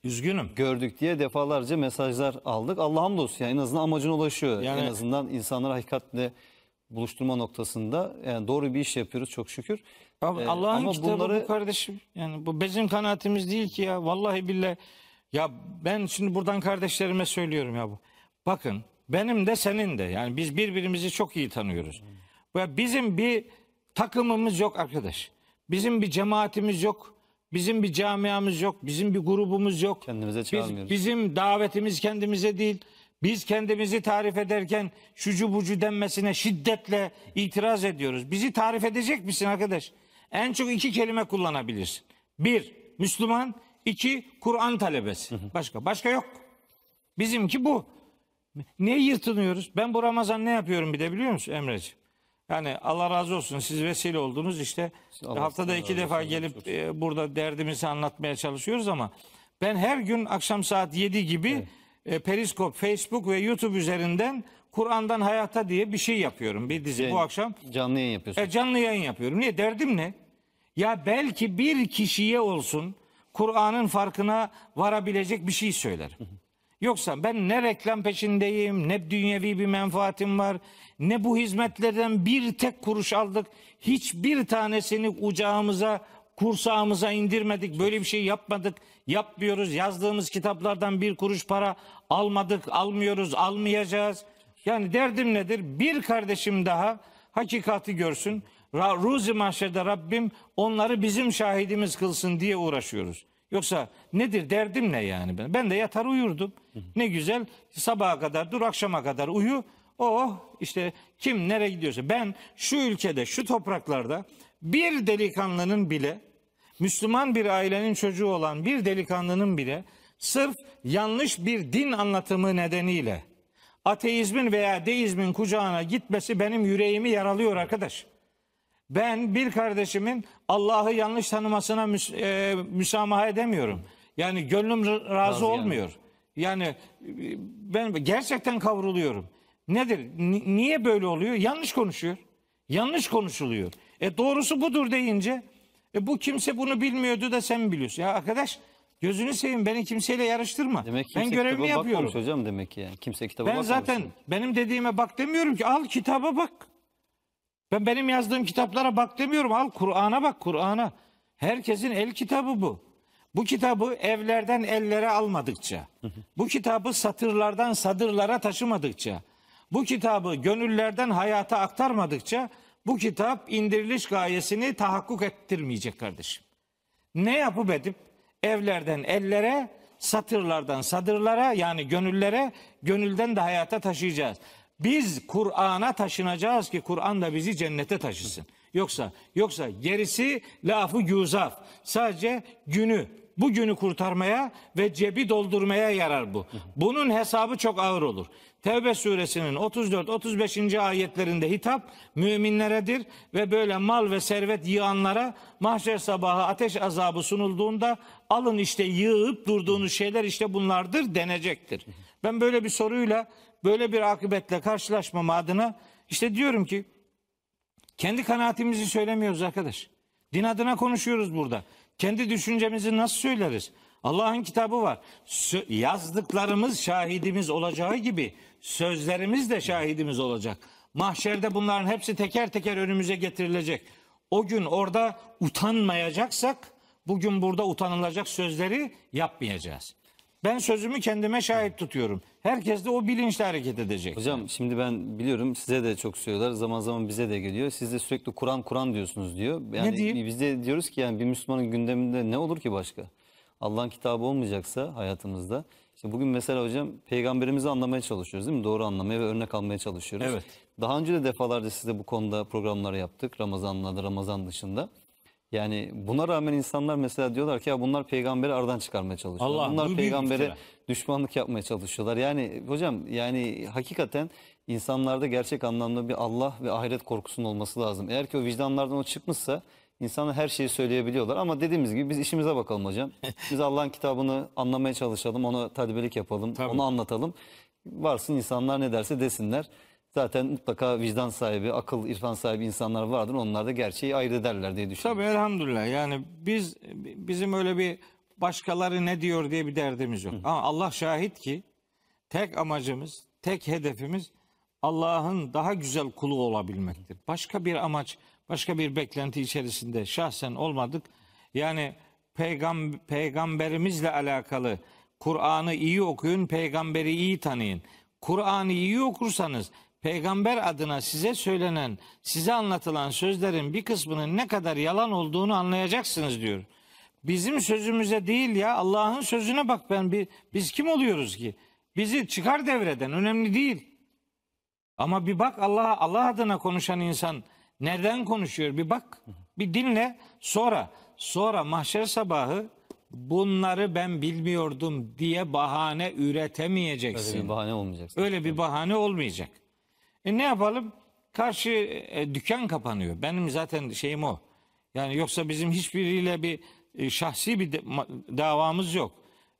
Üzgünüm. gördük diye defalarca mesajlar aldık. Allah hamdolsun yani en azından amacına ulaşıyor. Yani- en azından insanları hakikatle buluşturma noktasında yani doğru bir iş yapıyoruz çok şükür. Abi Ee, Allah'ın ama kitabı bunları- bu kardeşim. Yani bu bizim kanaatimiz değil ki ya. Vallahi billahi. Ya ben şimdi buradan kardeşlerime söylüyorum ya bu. Bakın benim de senin de yani biz birbirimizi çok iyi tanıyoruz. Ve bizim bir takımımız yok arkadaş. Bizim bir cemaatimiz yok. Bizim bir camiamız yok. Bizim bir grubumuz yok. Kendimize Biz- çağırmıyoruz. bizim davetimiz kendimize değil. Biz kendimizi tarif ederken şucu bucu denmesine şiddetle itiraz ediyoruz. Bizi tarif edecek misin arkadaş? En çok iki kelime kullanabilirsin. Bir, Müslüman. iki Kur'an talebesi. Başka. Başka yok. Bizimki bu. Niye yırtınıyoruz? Ben bu Ramazan ne yapıyorum bir de biliyor musun Emreciğim? Yani Allah razı olsun siz vesile oldunuz işte Allah haftada iki defa gelip e, burada derdimizi anlatmaya çalışıyoruz ama ben her gün akşam saat 7 gibi e, Periskop, Facebook ve YouTube üzerinden Kur'an'dan Hayata diye bir şey yapıyorum. Bir dizi bu akşam Canlı yayın yapıyorsun. e, canlı yayın yapıyorum. Niye? Derdim ne? Ya belki bir kişiye olsun Kur'an'ın farkına varabilecek bir şey söylerim. Yoksa ben ne reklam peşindeyim, ne dünyevi bir menfaatim var, ne bu hizmetlerden bir tek kuruş aldık. Hiçbir tanesini ucağımıza, kursağımıza indirmedik. Böyle bir şey yapmadık, yapmıyoruz. Yazdığımız kitaplardan bir kuruş para almadık, almıyoruz, almayacağız. Yani derdim nedir? Bir kardeşim daha hakikati görsün. Ruzi mahşerde Rabbim onları bizim şahidimiz kılsın diye uğraşıyoruz. Yoksa nedir derdim ne yani ben? Ben de yatar uyurdum. Ne güzel sabaha kadar dur akşama kadar uyu. Oh işte kim nereye gidiyorsa ben şu ülkede şu topraklarda bir delikanlının bile Müslüman bir ailenin çocuğu olan bir delikanlının bile sırf yanlış bir din anlatımı nedeniyle ateizmin veya deizmin kucağına gitmesi benim yüreğimi yaralıyor arkadaş. Ben bir kardeşimin Allah'ı yanlış tanımasına müs- e, müsamaha edemiyorum. Yani gönlüm razı, Razı olmuyor. Yani e, ben gerçekten kavruluyorum. Nedir? Ni- niye böyle oluyor? Yanlış konuşuyor. Yanlış konuşuluyor. E doğrusu budur deyince e bu kimse bunu bilmiyordu da sen biliyorsun? Ya arkadaş gözünü seveyim beni kimseyle yarıştırma. Demek ki ben kimse görevimi yapıyorum. hocam demek ki yani. Kimse kitaba Ben bakmamış. zaten benim dediğime bak demiyorum ki al kitaba bak. Ben benim yazdığım kitaplara bak demiyorum. Al Kur'an'a bak Kur'an'a. Herkesin el kitabı bu. Bu kitabı evlerden ellere almadıkça, bu kitabı satırlardan sadırlara taşımadıkça, bu kitabı gönüllerden hayata aktarmadıkça bu kitap indiriliş gayesini tahakkuk ettirmeyecek kardeşim. Ne yapıp edip evlerden ellere, satırlardan sadırlara yani gönüllere, gönülden de hayata taşıyacağız. Biz Kur'an'a taşınacağız ki Kur'an da bizi cennete taşısın. Yoksa yoksa gerisi lafı güzaf. Sadece günü bu günü kurtarmaya ve cebi doldurmaya yarar bu. Bunun hesabı çok ağır olur. Tevbe suresinin 34-35. ayetlerinde hitap müminleredir ve böyle mal ve servet yığanlara mahşer sabahı ateş azabı sunulduğunda alın işte yığıp durduğunuz şeyler işte bunlardır denecektir. Ben böyle bir soruyla böyle bir akıbetle karşılaşmama adına işte diyorum ki kendi kanaatimizi söylemiyoruz arkadaş. Din adına konuşuyoruz burada. Kendi düşüncemizi nasıl söyleriz? Allah'ın kitabı var. Yazdıklarımız şahidimiz olacağı gibi sözlerimiz de şahidimiz olacak. Mahşerde bunların hepsi teker teker önümüze getirilecek. O gün orada utanmayacaksak bugün burada utanılacak sözleri yapmayacağız. Ben sözümü kendime şahit tutuyorum. Herkes de o bilinçle hareket edecek. Hocam şimdi ben biliyorum size de çok söylüyorlar. Zaman zaman bize de geliyor. Siz de sürekli Kur'an Kur'an diyorsunuz diyor. Yani Ne diyeyim? Biz de diyoruz ki yani bir Müslümanın gündeminde ne olur ki başka? Allah'ın kitabı olmayacaksa hayatımızda. İşte bugün mesela hocam peygamberimizi anlamaya çalışıyoruz değil mi? Doğru anlamaya ve örnek almaya çalışıyoruz. Evet. Daha önce de defalarca size bu konuda programlar yaptık. Ramazan'la Ramazan dışında. Yani buna rağmen insanlar mesela diyorlar ki ya bunlar peygamberi aradan çıkarmaya çalışıyorlar. Allah, bu bunlar peygambere düşmanlık yapmaya çalışıyorlar. Yani hocam yani hakikaten insanlarda gerçek anlamda bir Allah ve ahiret korkusunun olması lazım. Eğer ki o vicdanlardan o çıkmışsa insanlar her şeyi söyleyebiliyorlar. Ama dediğimiz gibi biz işimize bakalım hocam. Biz Allah'ın kitabını anlamaya çalışalım, ona tadbilik yapalım, Tabii. onu anlatalım. Varsın insanlar ne derse desinler. Zaten mutlaka vicdan sahibi, akıl, irfan sahibi insanlar vardır. Onlar da gerçeği ayırt ederler diye düşünüyorum. Tabii elhamdülillah yani biz bizim öyle bir başkaları ne diyor diye bir derdimiz yok. Ama Allah şahit ki tek amacımız, tek hedefimiz Allah'ın daha güzel kulu olabilmektir. Başka bir amaç, başka bir beklenti içerisinde şahsen olmadık. Yani peygam, peygamberimizle alakalı Kur'an'ı iyi okuyun, peygamberi iyi tanıyın. Kur'an'ı iyi okursanız peygamber adına size söylenen, size anlatılan sözlerin bir kısmının ne kadar yalan olduğunu anlayacaksınız diyor. Bizim sözümüze değil ya Allah'ın sözüne bak ben bir, biz kim oluyoruz ki? Bizi çıkar devreden önemli değil. Ama bir bak Allah Allah adına konuşan insan neden konuşuyor? Bir bak, bir dinle. Sonra sonra mahşer sabahı bunları ben bilmiyordum diye bahane Öyle üretemeyeceksin. bir bahane olmayacak. Öyle bir bahane olmayacak. E ne yapalım? Karşı e, dükkan kapanıyor. Benim zaten şeyim o. Yani yoksa bizim hiçbiriyle bir e, şahsi bir de- ma- davamız yok.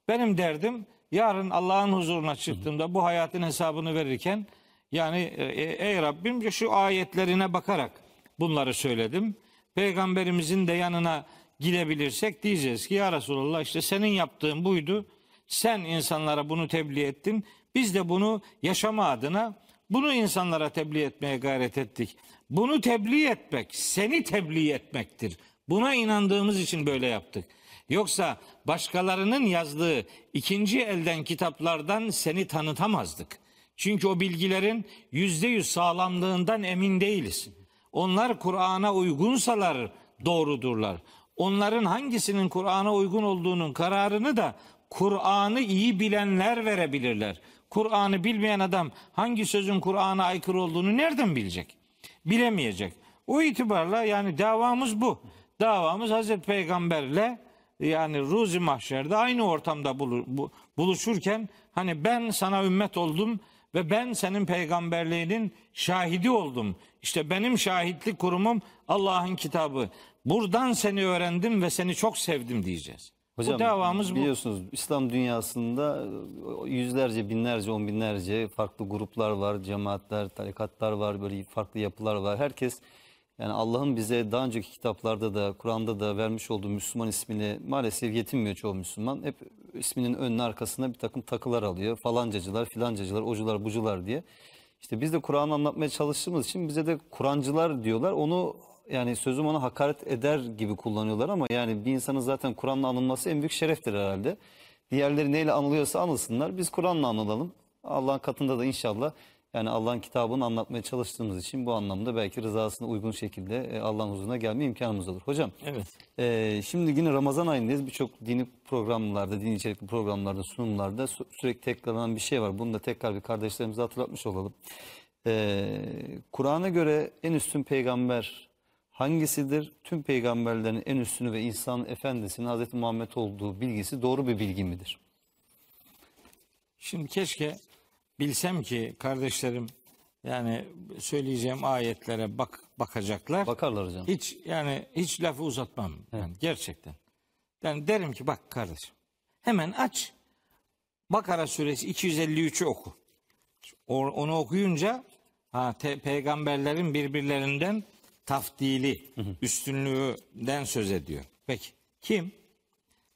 Benim derdim yarın Allah'ın huzuruna çıktığımda bu hayatın hesabını verirken yani e, e, ey Rabbim şu ayetlerine bakarak bunları söyledim. Peygamberimizin de yanına gidebilirsek diyeceğiz ki ya Resulallah işte senin yaptığın buydu. Sen insanlara bunu tebliğ ettin. Biz de bunu yaşama adına bunu insanlara tebliğ etmeye gayret ettik. Bunu tebliğ etmek, seni tebliğ etmektir. Buna inandığımız için böyle yaptık. Yoksa başkalarının yazdığı ikinci elden kitaplardan seni tanıtamazdık. Çünkü o bilgilerin yüzde yüz sağlamlığından emin değiliz. Onlar Kur'an'a uygunsalar doğrudurlar. Onların hangisinin Kur'an'a uygun olduğunun kararını da Kur'an'ı iyi bilenler verebilirler. Kur'an'ı bilmeyen adam hangi sözün Kur'an'a aykırı olduğunu nereden bilecek? Bilemeyecek. O itibarla yani davamız bu. Davamız Hazreti Peygamberle yani ruzi mahşerde aynı ortamda bulu- bu- buluşurken hani ben sana ümmet oldum ve ben senin peygamberliğinin şahidi oldum. İşte benim şahitlik kurumum Allah'ın kitabı. Buradan seni öğrendim ve seni çok sevdim diyeceğiz. Bu davamız bu. biliyorsunuz İslam dünyasında e, yüzlerce, binlerce, on binlerce farklı gruplar var, cemaatler, tarikatlar var, böyle farklı yapılar var. Herkes yani Allah'ın bize daha önceki kitaplarda da, Kur'an'da da vermiş olduğu Müslüman ismini maalesef yetinmiyor çoğu Müslüman. Hep isminin önüne arkasına bir takım takılar alıyor. Falancacılar, filancacılar, ocular, bucular diye. İşte biz de Kur'an'ı anlatmaya çalıştığımız için bize de Kur'ancılar diyorlar. Onu yani sözüm ona hakaret eder gibi kullanıyorlar ama yani bir insanın zaten Kur'an'la anılması en büyük şereftir herhalde. Diğerleri neyle anılıyorsa anılsınlar. Biz Kur'an'la anılalım. Allah'ın katında da inşallah yani Allah'ın kitabını anlatmaya çalıştığımız için bu anlamda belki rızasına uygun şekilde e, Allah'ın huzuruna gelme imkanımız olur. Hocam Evet. ee, şimdi yine Ramazan ayındayız. Birçok dini programlarda, dini içerikli programlarda, sunumlarda sü- sürekli tekrarlanan bir şey var. Bunu da tekrar bir kardeşlerimize hatırlatmış olalım. Ee, Kur'an'a göre en üstün peygamber hangisidir? Tüm peygamberlerin en üstünü ve insan efendisinin Hz. Muhammed olduğu bilgisi doğru bir bilgi midir? Şimdi keşke bilsem ki kardeşlerim yani söyleyeceğim ayetlere bak bakacaklar. Bakarlar hocam. Hiç yani hiç lafı uzatmam yani gerçekten. Yani derim ki bak kardeşim hemen aç. Bakara suresi 253'ü oku. Onu okuyunca ha, te- peygamberlerin birbirlerinden tafdili, üstünlüğünden söz ediyor. Peki kim?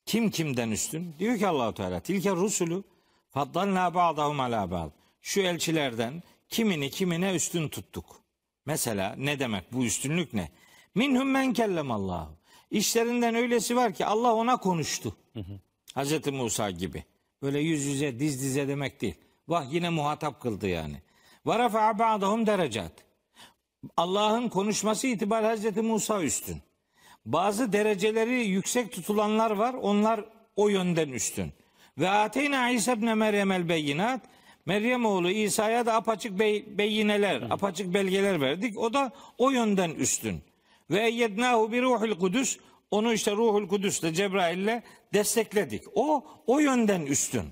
Kim kimden üstün? Diyor ki Allahu Teala tilke rusulü faddalna ba'dahum ala ba'd. Şu elçilerden kimini kimine üstün tuttuk. Mesela ne demek bu üstünlük ne? Minhum men kellemallahu. İşlerinden öylesi var ki Allah ona konuştu. Hazreti Musa gibi. Böyle yüz yüze diz dize demek değil. Vah yine muhatap kıldı yani. Ve rafa'a ba'dahum derecat. Allah'ın konuşması itibariyle Hazreti Musa üstün. Bazı dereceleri yüksek tutulanlar var. Onlar o yönden üstün. Ve ateyna İsa ibn Meryem el beyinat. Meryem oğlu İsa'ya da apaçık bey, beyineler, apaçık belgeler verdik. O da o yönden üstün. Ve eyyednahu bir ruhul kudüs. Onu işte ruhul kudüsle Cebrail'le destekledik. O o yönden üstün.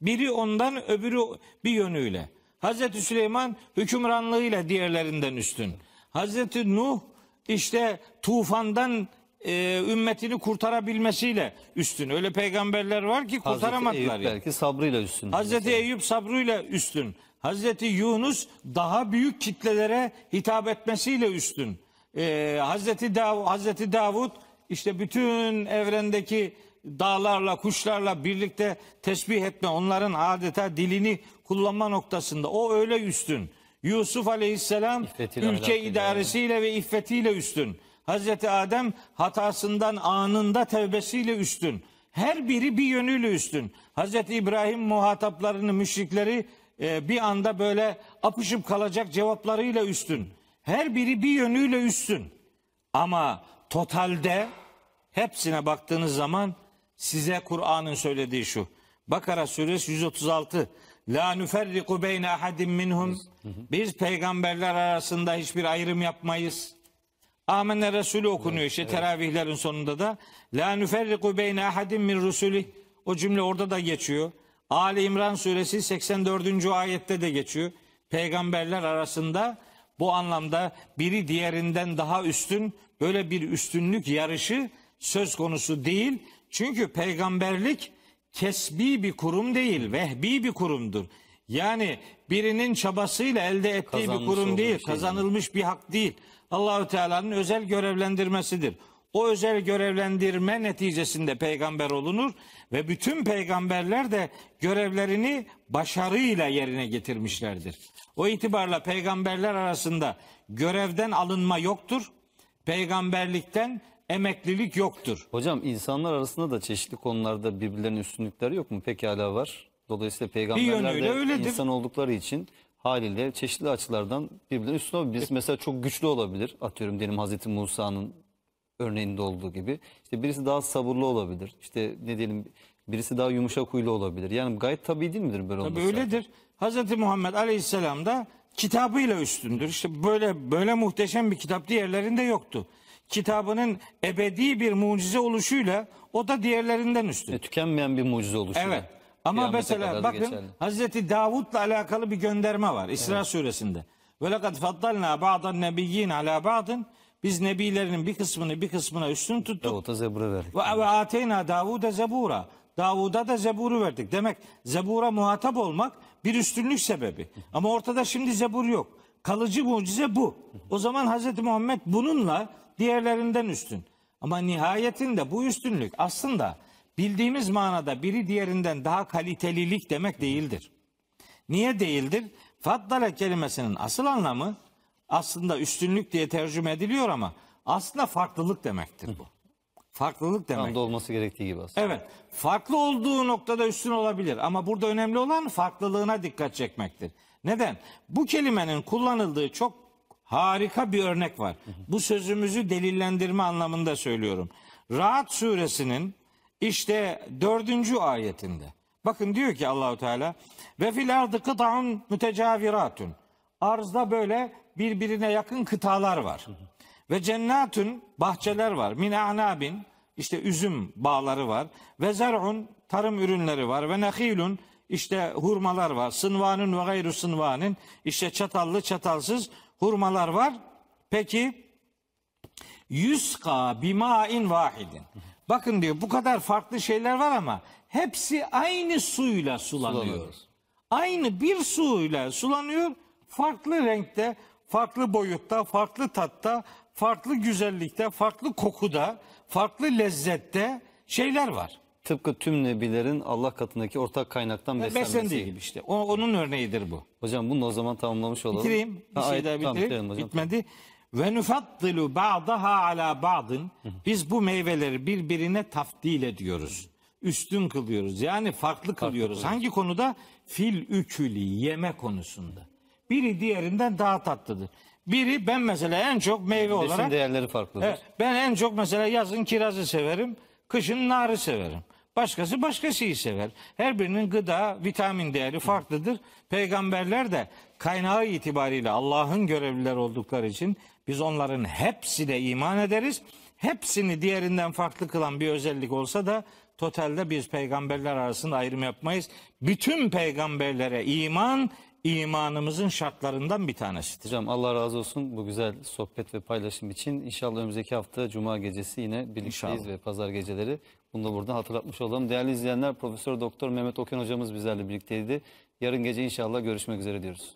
Biri ondan öbürü bir yönüyle. Hazreti Süleyman hükümranlığıyla diğerlerinden üstün. Hazreti Nuh işte tufandan e, ümmetini kurtarabilmesiyle üstün. Öyle peygamberler var ki Hazreti kurtaramadılar. Eyüp yani. belki sabrıyla üstün. Hazreti Eyüp sabrıyla üstün. Hazreti Yunus daha büyük kitlelere hitap etmesiyle üstün. Ee, Hazreti, Dav Hazreti Davud işte bütün evrendeki dağlarla, kuşlarla birlikte tesbih etme, onların adeta dilini kullanma noktasında o öyle üstün. Yusuf Aleyhisselam İffetiyle, ülke idaresiyle ve iffetiyle üstün. Hazreti Adem hatasından anında tevbesiyle üstün. Her biri bir yönüyle üstün. Hazreti İbrahim muhataplarını, müşrikleri e, bir anda böyle apışıp kalacak cevaplarıyla üstün. Her biri bir yönüyle üstün. Ama totalde hepsine baktığınız zaman size Kur'an'ın söylediği şu. Bakara suresi 136. La nüferriku beyne ahadim minhum. Biz peygamberler arasında hiçbir ayrım yapmayız. Amenna Resulü okunuyor işte teravihlerin sonunda da. La nüferriku beyne ahadim min rusulih. O cümle orada da geçiyor. Ali İmran suresi 84. ayette de geçiyor. Peygamberler arasında bu anlamda biri diğerinden daha üstün böyle bir üstünlük yarışı söz konusu değil. Çünkü peygamberlik kesbi bir kurum değil, vehbi bir kurumdur. Yani birinin çabasıyla elde ettiği bir Kazanmış kurum olduğu değil, bir şey kazanılmış bir hak değil. Allahü Teala'nın özel görevlendirmesidir. O özel görevlendirme neticesinde peygamber olunur ve bütün peygamberler de görevlerini başarıyla yerine getirmişlerdir. O itibarla peygamberler arasında görevden alınma yoktur. Peygamberlikten emeklilik yoktur. Hocam insanlar arasında da çeşitli konularda birbirlerinin üstünlükleri yok mu? Pekala var. Dolayısıyla peygamberler de öyledir. insan oldukları için haliyle çeşitli açılardan birbirlerinin üstüne olabilir. Birisi mesela çok güçlü olabilir. Atıyorum diyelim Hazreti Musa'nın örneğinde olduğu gibi. İşte birisi daha sabırlı olabilir. İşte ne diyelim birisi daha yumuşak huylu olabilir. Yani gayet tabii değil midir böyle Tabii olması? öyledir. Hazreti Muhammed Aleyhisselam da kitabıyla üstündür. İşte böyle böyle muhteşem bir kitap diğerlerinde yoktu. Kitabının ebedi bir mucize oluşuyla o da diğerlerinden üstün. E, tükenmeyen bir mucize oluşuyor. Evet. Ama Kıyamete mesela kadar da bakın geçerli. Hazreti Davud'la alakalı bir gönderme var İsra suresinde. Ve lekad faddalna ba'dan nebiyyin ala ba'dın. Biz nebilerinin bir kısmını bir kısmına üstün tuttuk. Davut'a zebra verdik. Ve, ve ateyna Davud'a zebura. Davud'a da zeburu verdik. Demek zebura muhatap olmak bir üstünlük sebebi. Ama ortada şimdi zebur yok. Kalıcı mucize bu. O zaman Hazreti Muhammed bununla diğerlerinden üstün. Ama nihayetinde bu üstünlük aslında bildiğimiz manada biri diğerinden daha kalitelilik demek değildir. Niye değildir? Faddale kelimesinin asıl anlamı aslında üstünlük diye tercüme ediliyor ama aslında farklılık demektir bu. Farklılık demek. Tam da olması gerektiği gibi aslında. Evet. Farklı olduğu noktada üstün olabilir ama burada önemli olan farklılığına dikkat çekmektir. Neden? Bu kelimenin kullanıldığı çok harika bir örnek var. Bu sözümüzü delillendirme anlamında söylüyorum. Rahat suresinin işte dördüncü ayetinde. Bakın diyor ki Allahu Teala ve fil ardı kıtaun mütecaviratun. Arzda böyle birbirine yakın kıtalar var. Ve cennatun bahçeler var. Min a'nabin işte üzüm bağları var. Ve zer'un tarım ürünleri var. Ve nehilun işte hurmalar var. Sınvanın ve gayru sınvanın işte çatallı çatalsız hurmalar var. Peki yüzka bimain vahidin. Bakın diyor bu kadar farklı şeyler var ama hepsi aynı suyla sulanıyor. Sulanıyor. Aynı bir suyla sulanıyor. Farklı renkte, farklı boyutta, farklı tatta, farklı güzellikte, farklı kokuda, farklı lezzette şeyler var. Tıpkı tüm nebilerin Allah katındaki ortak kaynaktan beslenmesi. Beslendiği gibi işte. O, onun örneğidir bu. Hocam bunu o zaman tamamlamış olalım. Bitireyim. Bir Ha, şey ayet- daha tamam, bitireyim. hocam. Bitmedi. Ve nufaddilu ba'daha ala ba'dın. Biz bu meyveleri birbirine tafdil ediyoruz. Üstün kılıyoruz. Yani farklı kılıyoruz. Hangi konuda? Fil ükülü yeme konusunda. Biri diğerinden daha tatlıdır. Biri ben mesela en çok meyve Besin olarak değerleri farklıdır. Evet, ben en çok mesela yazın kirazı severim, kışın narı severim. Başkası başka şeyi sever. Her birinin gıda, vitamin değeri farklıdır. Peygamberler de kaynağı itibariyle Allah'ın görevliler oldukları için biz onların hepsine iman ederiz. Hepsini diğerinden farklı kılan bir özellik olsa da totalde biz peygamberler arasında ayrım yapmayız. Bütün peygamberlere iman imanımızın şartlarından bir tanesidir. Hocam Allah razı olsun bu güzel sohbet ve paylaşım için. İnşallah önümüzdeki hafta Cuma gecesi yine birlikteyiz İnşallah. ve pazar geceleri. Bunu da buradan hatırlatmış olalım. Değerli izleyenler Profesör Doktor Mehmet Okyan hocamız bizlerle birlikteydi. Yarın gece inşallah görüşmek üzere diyoruz.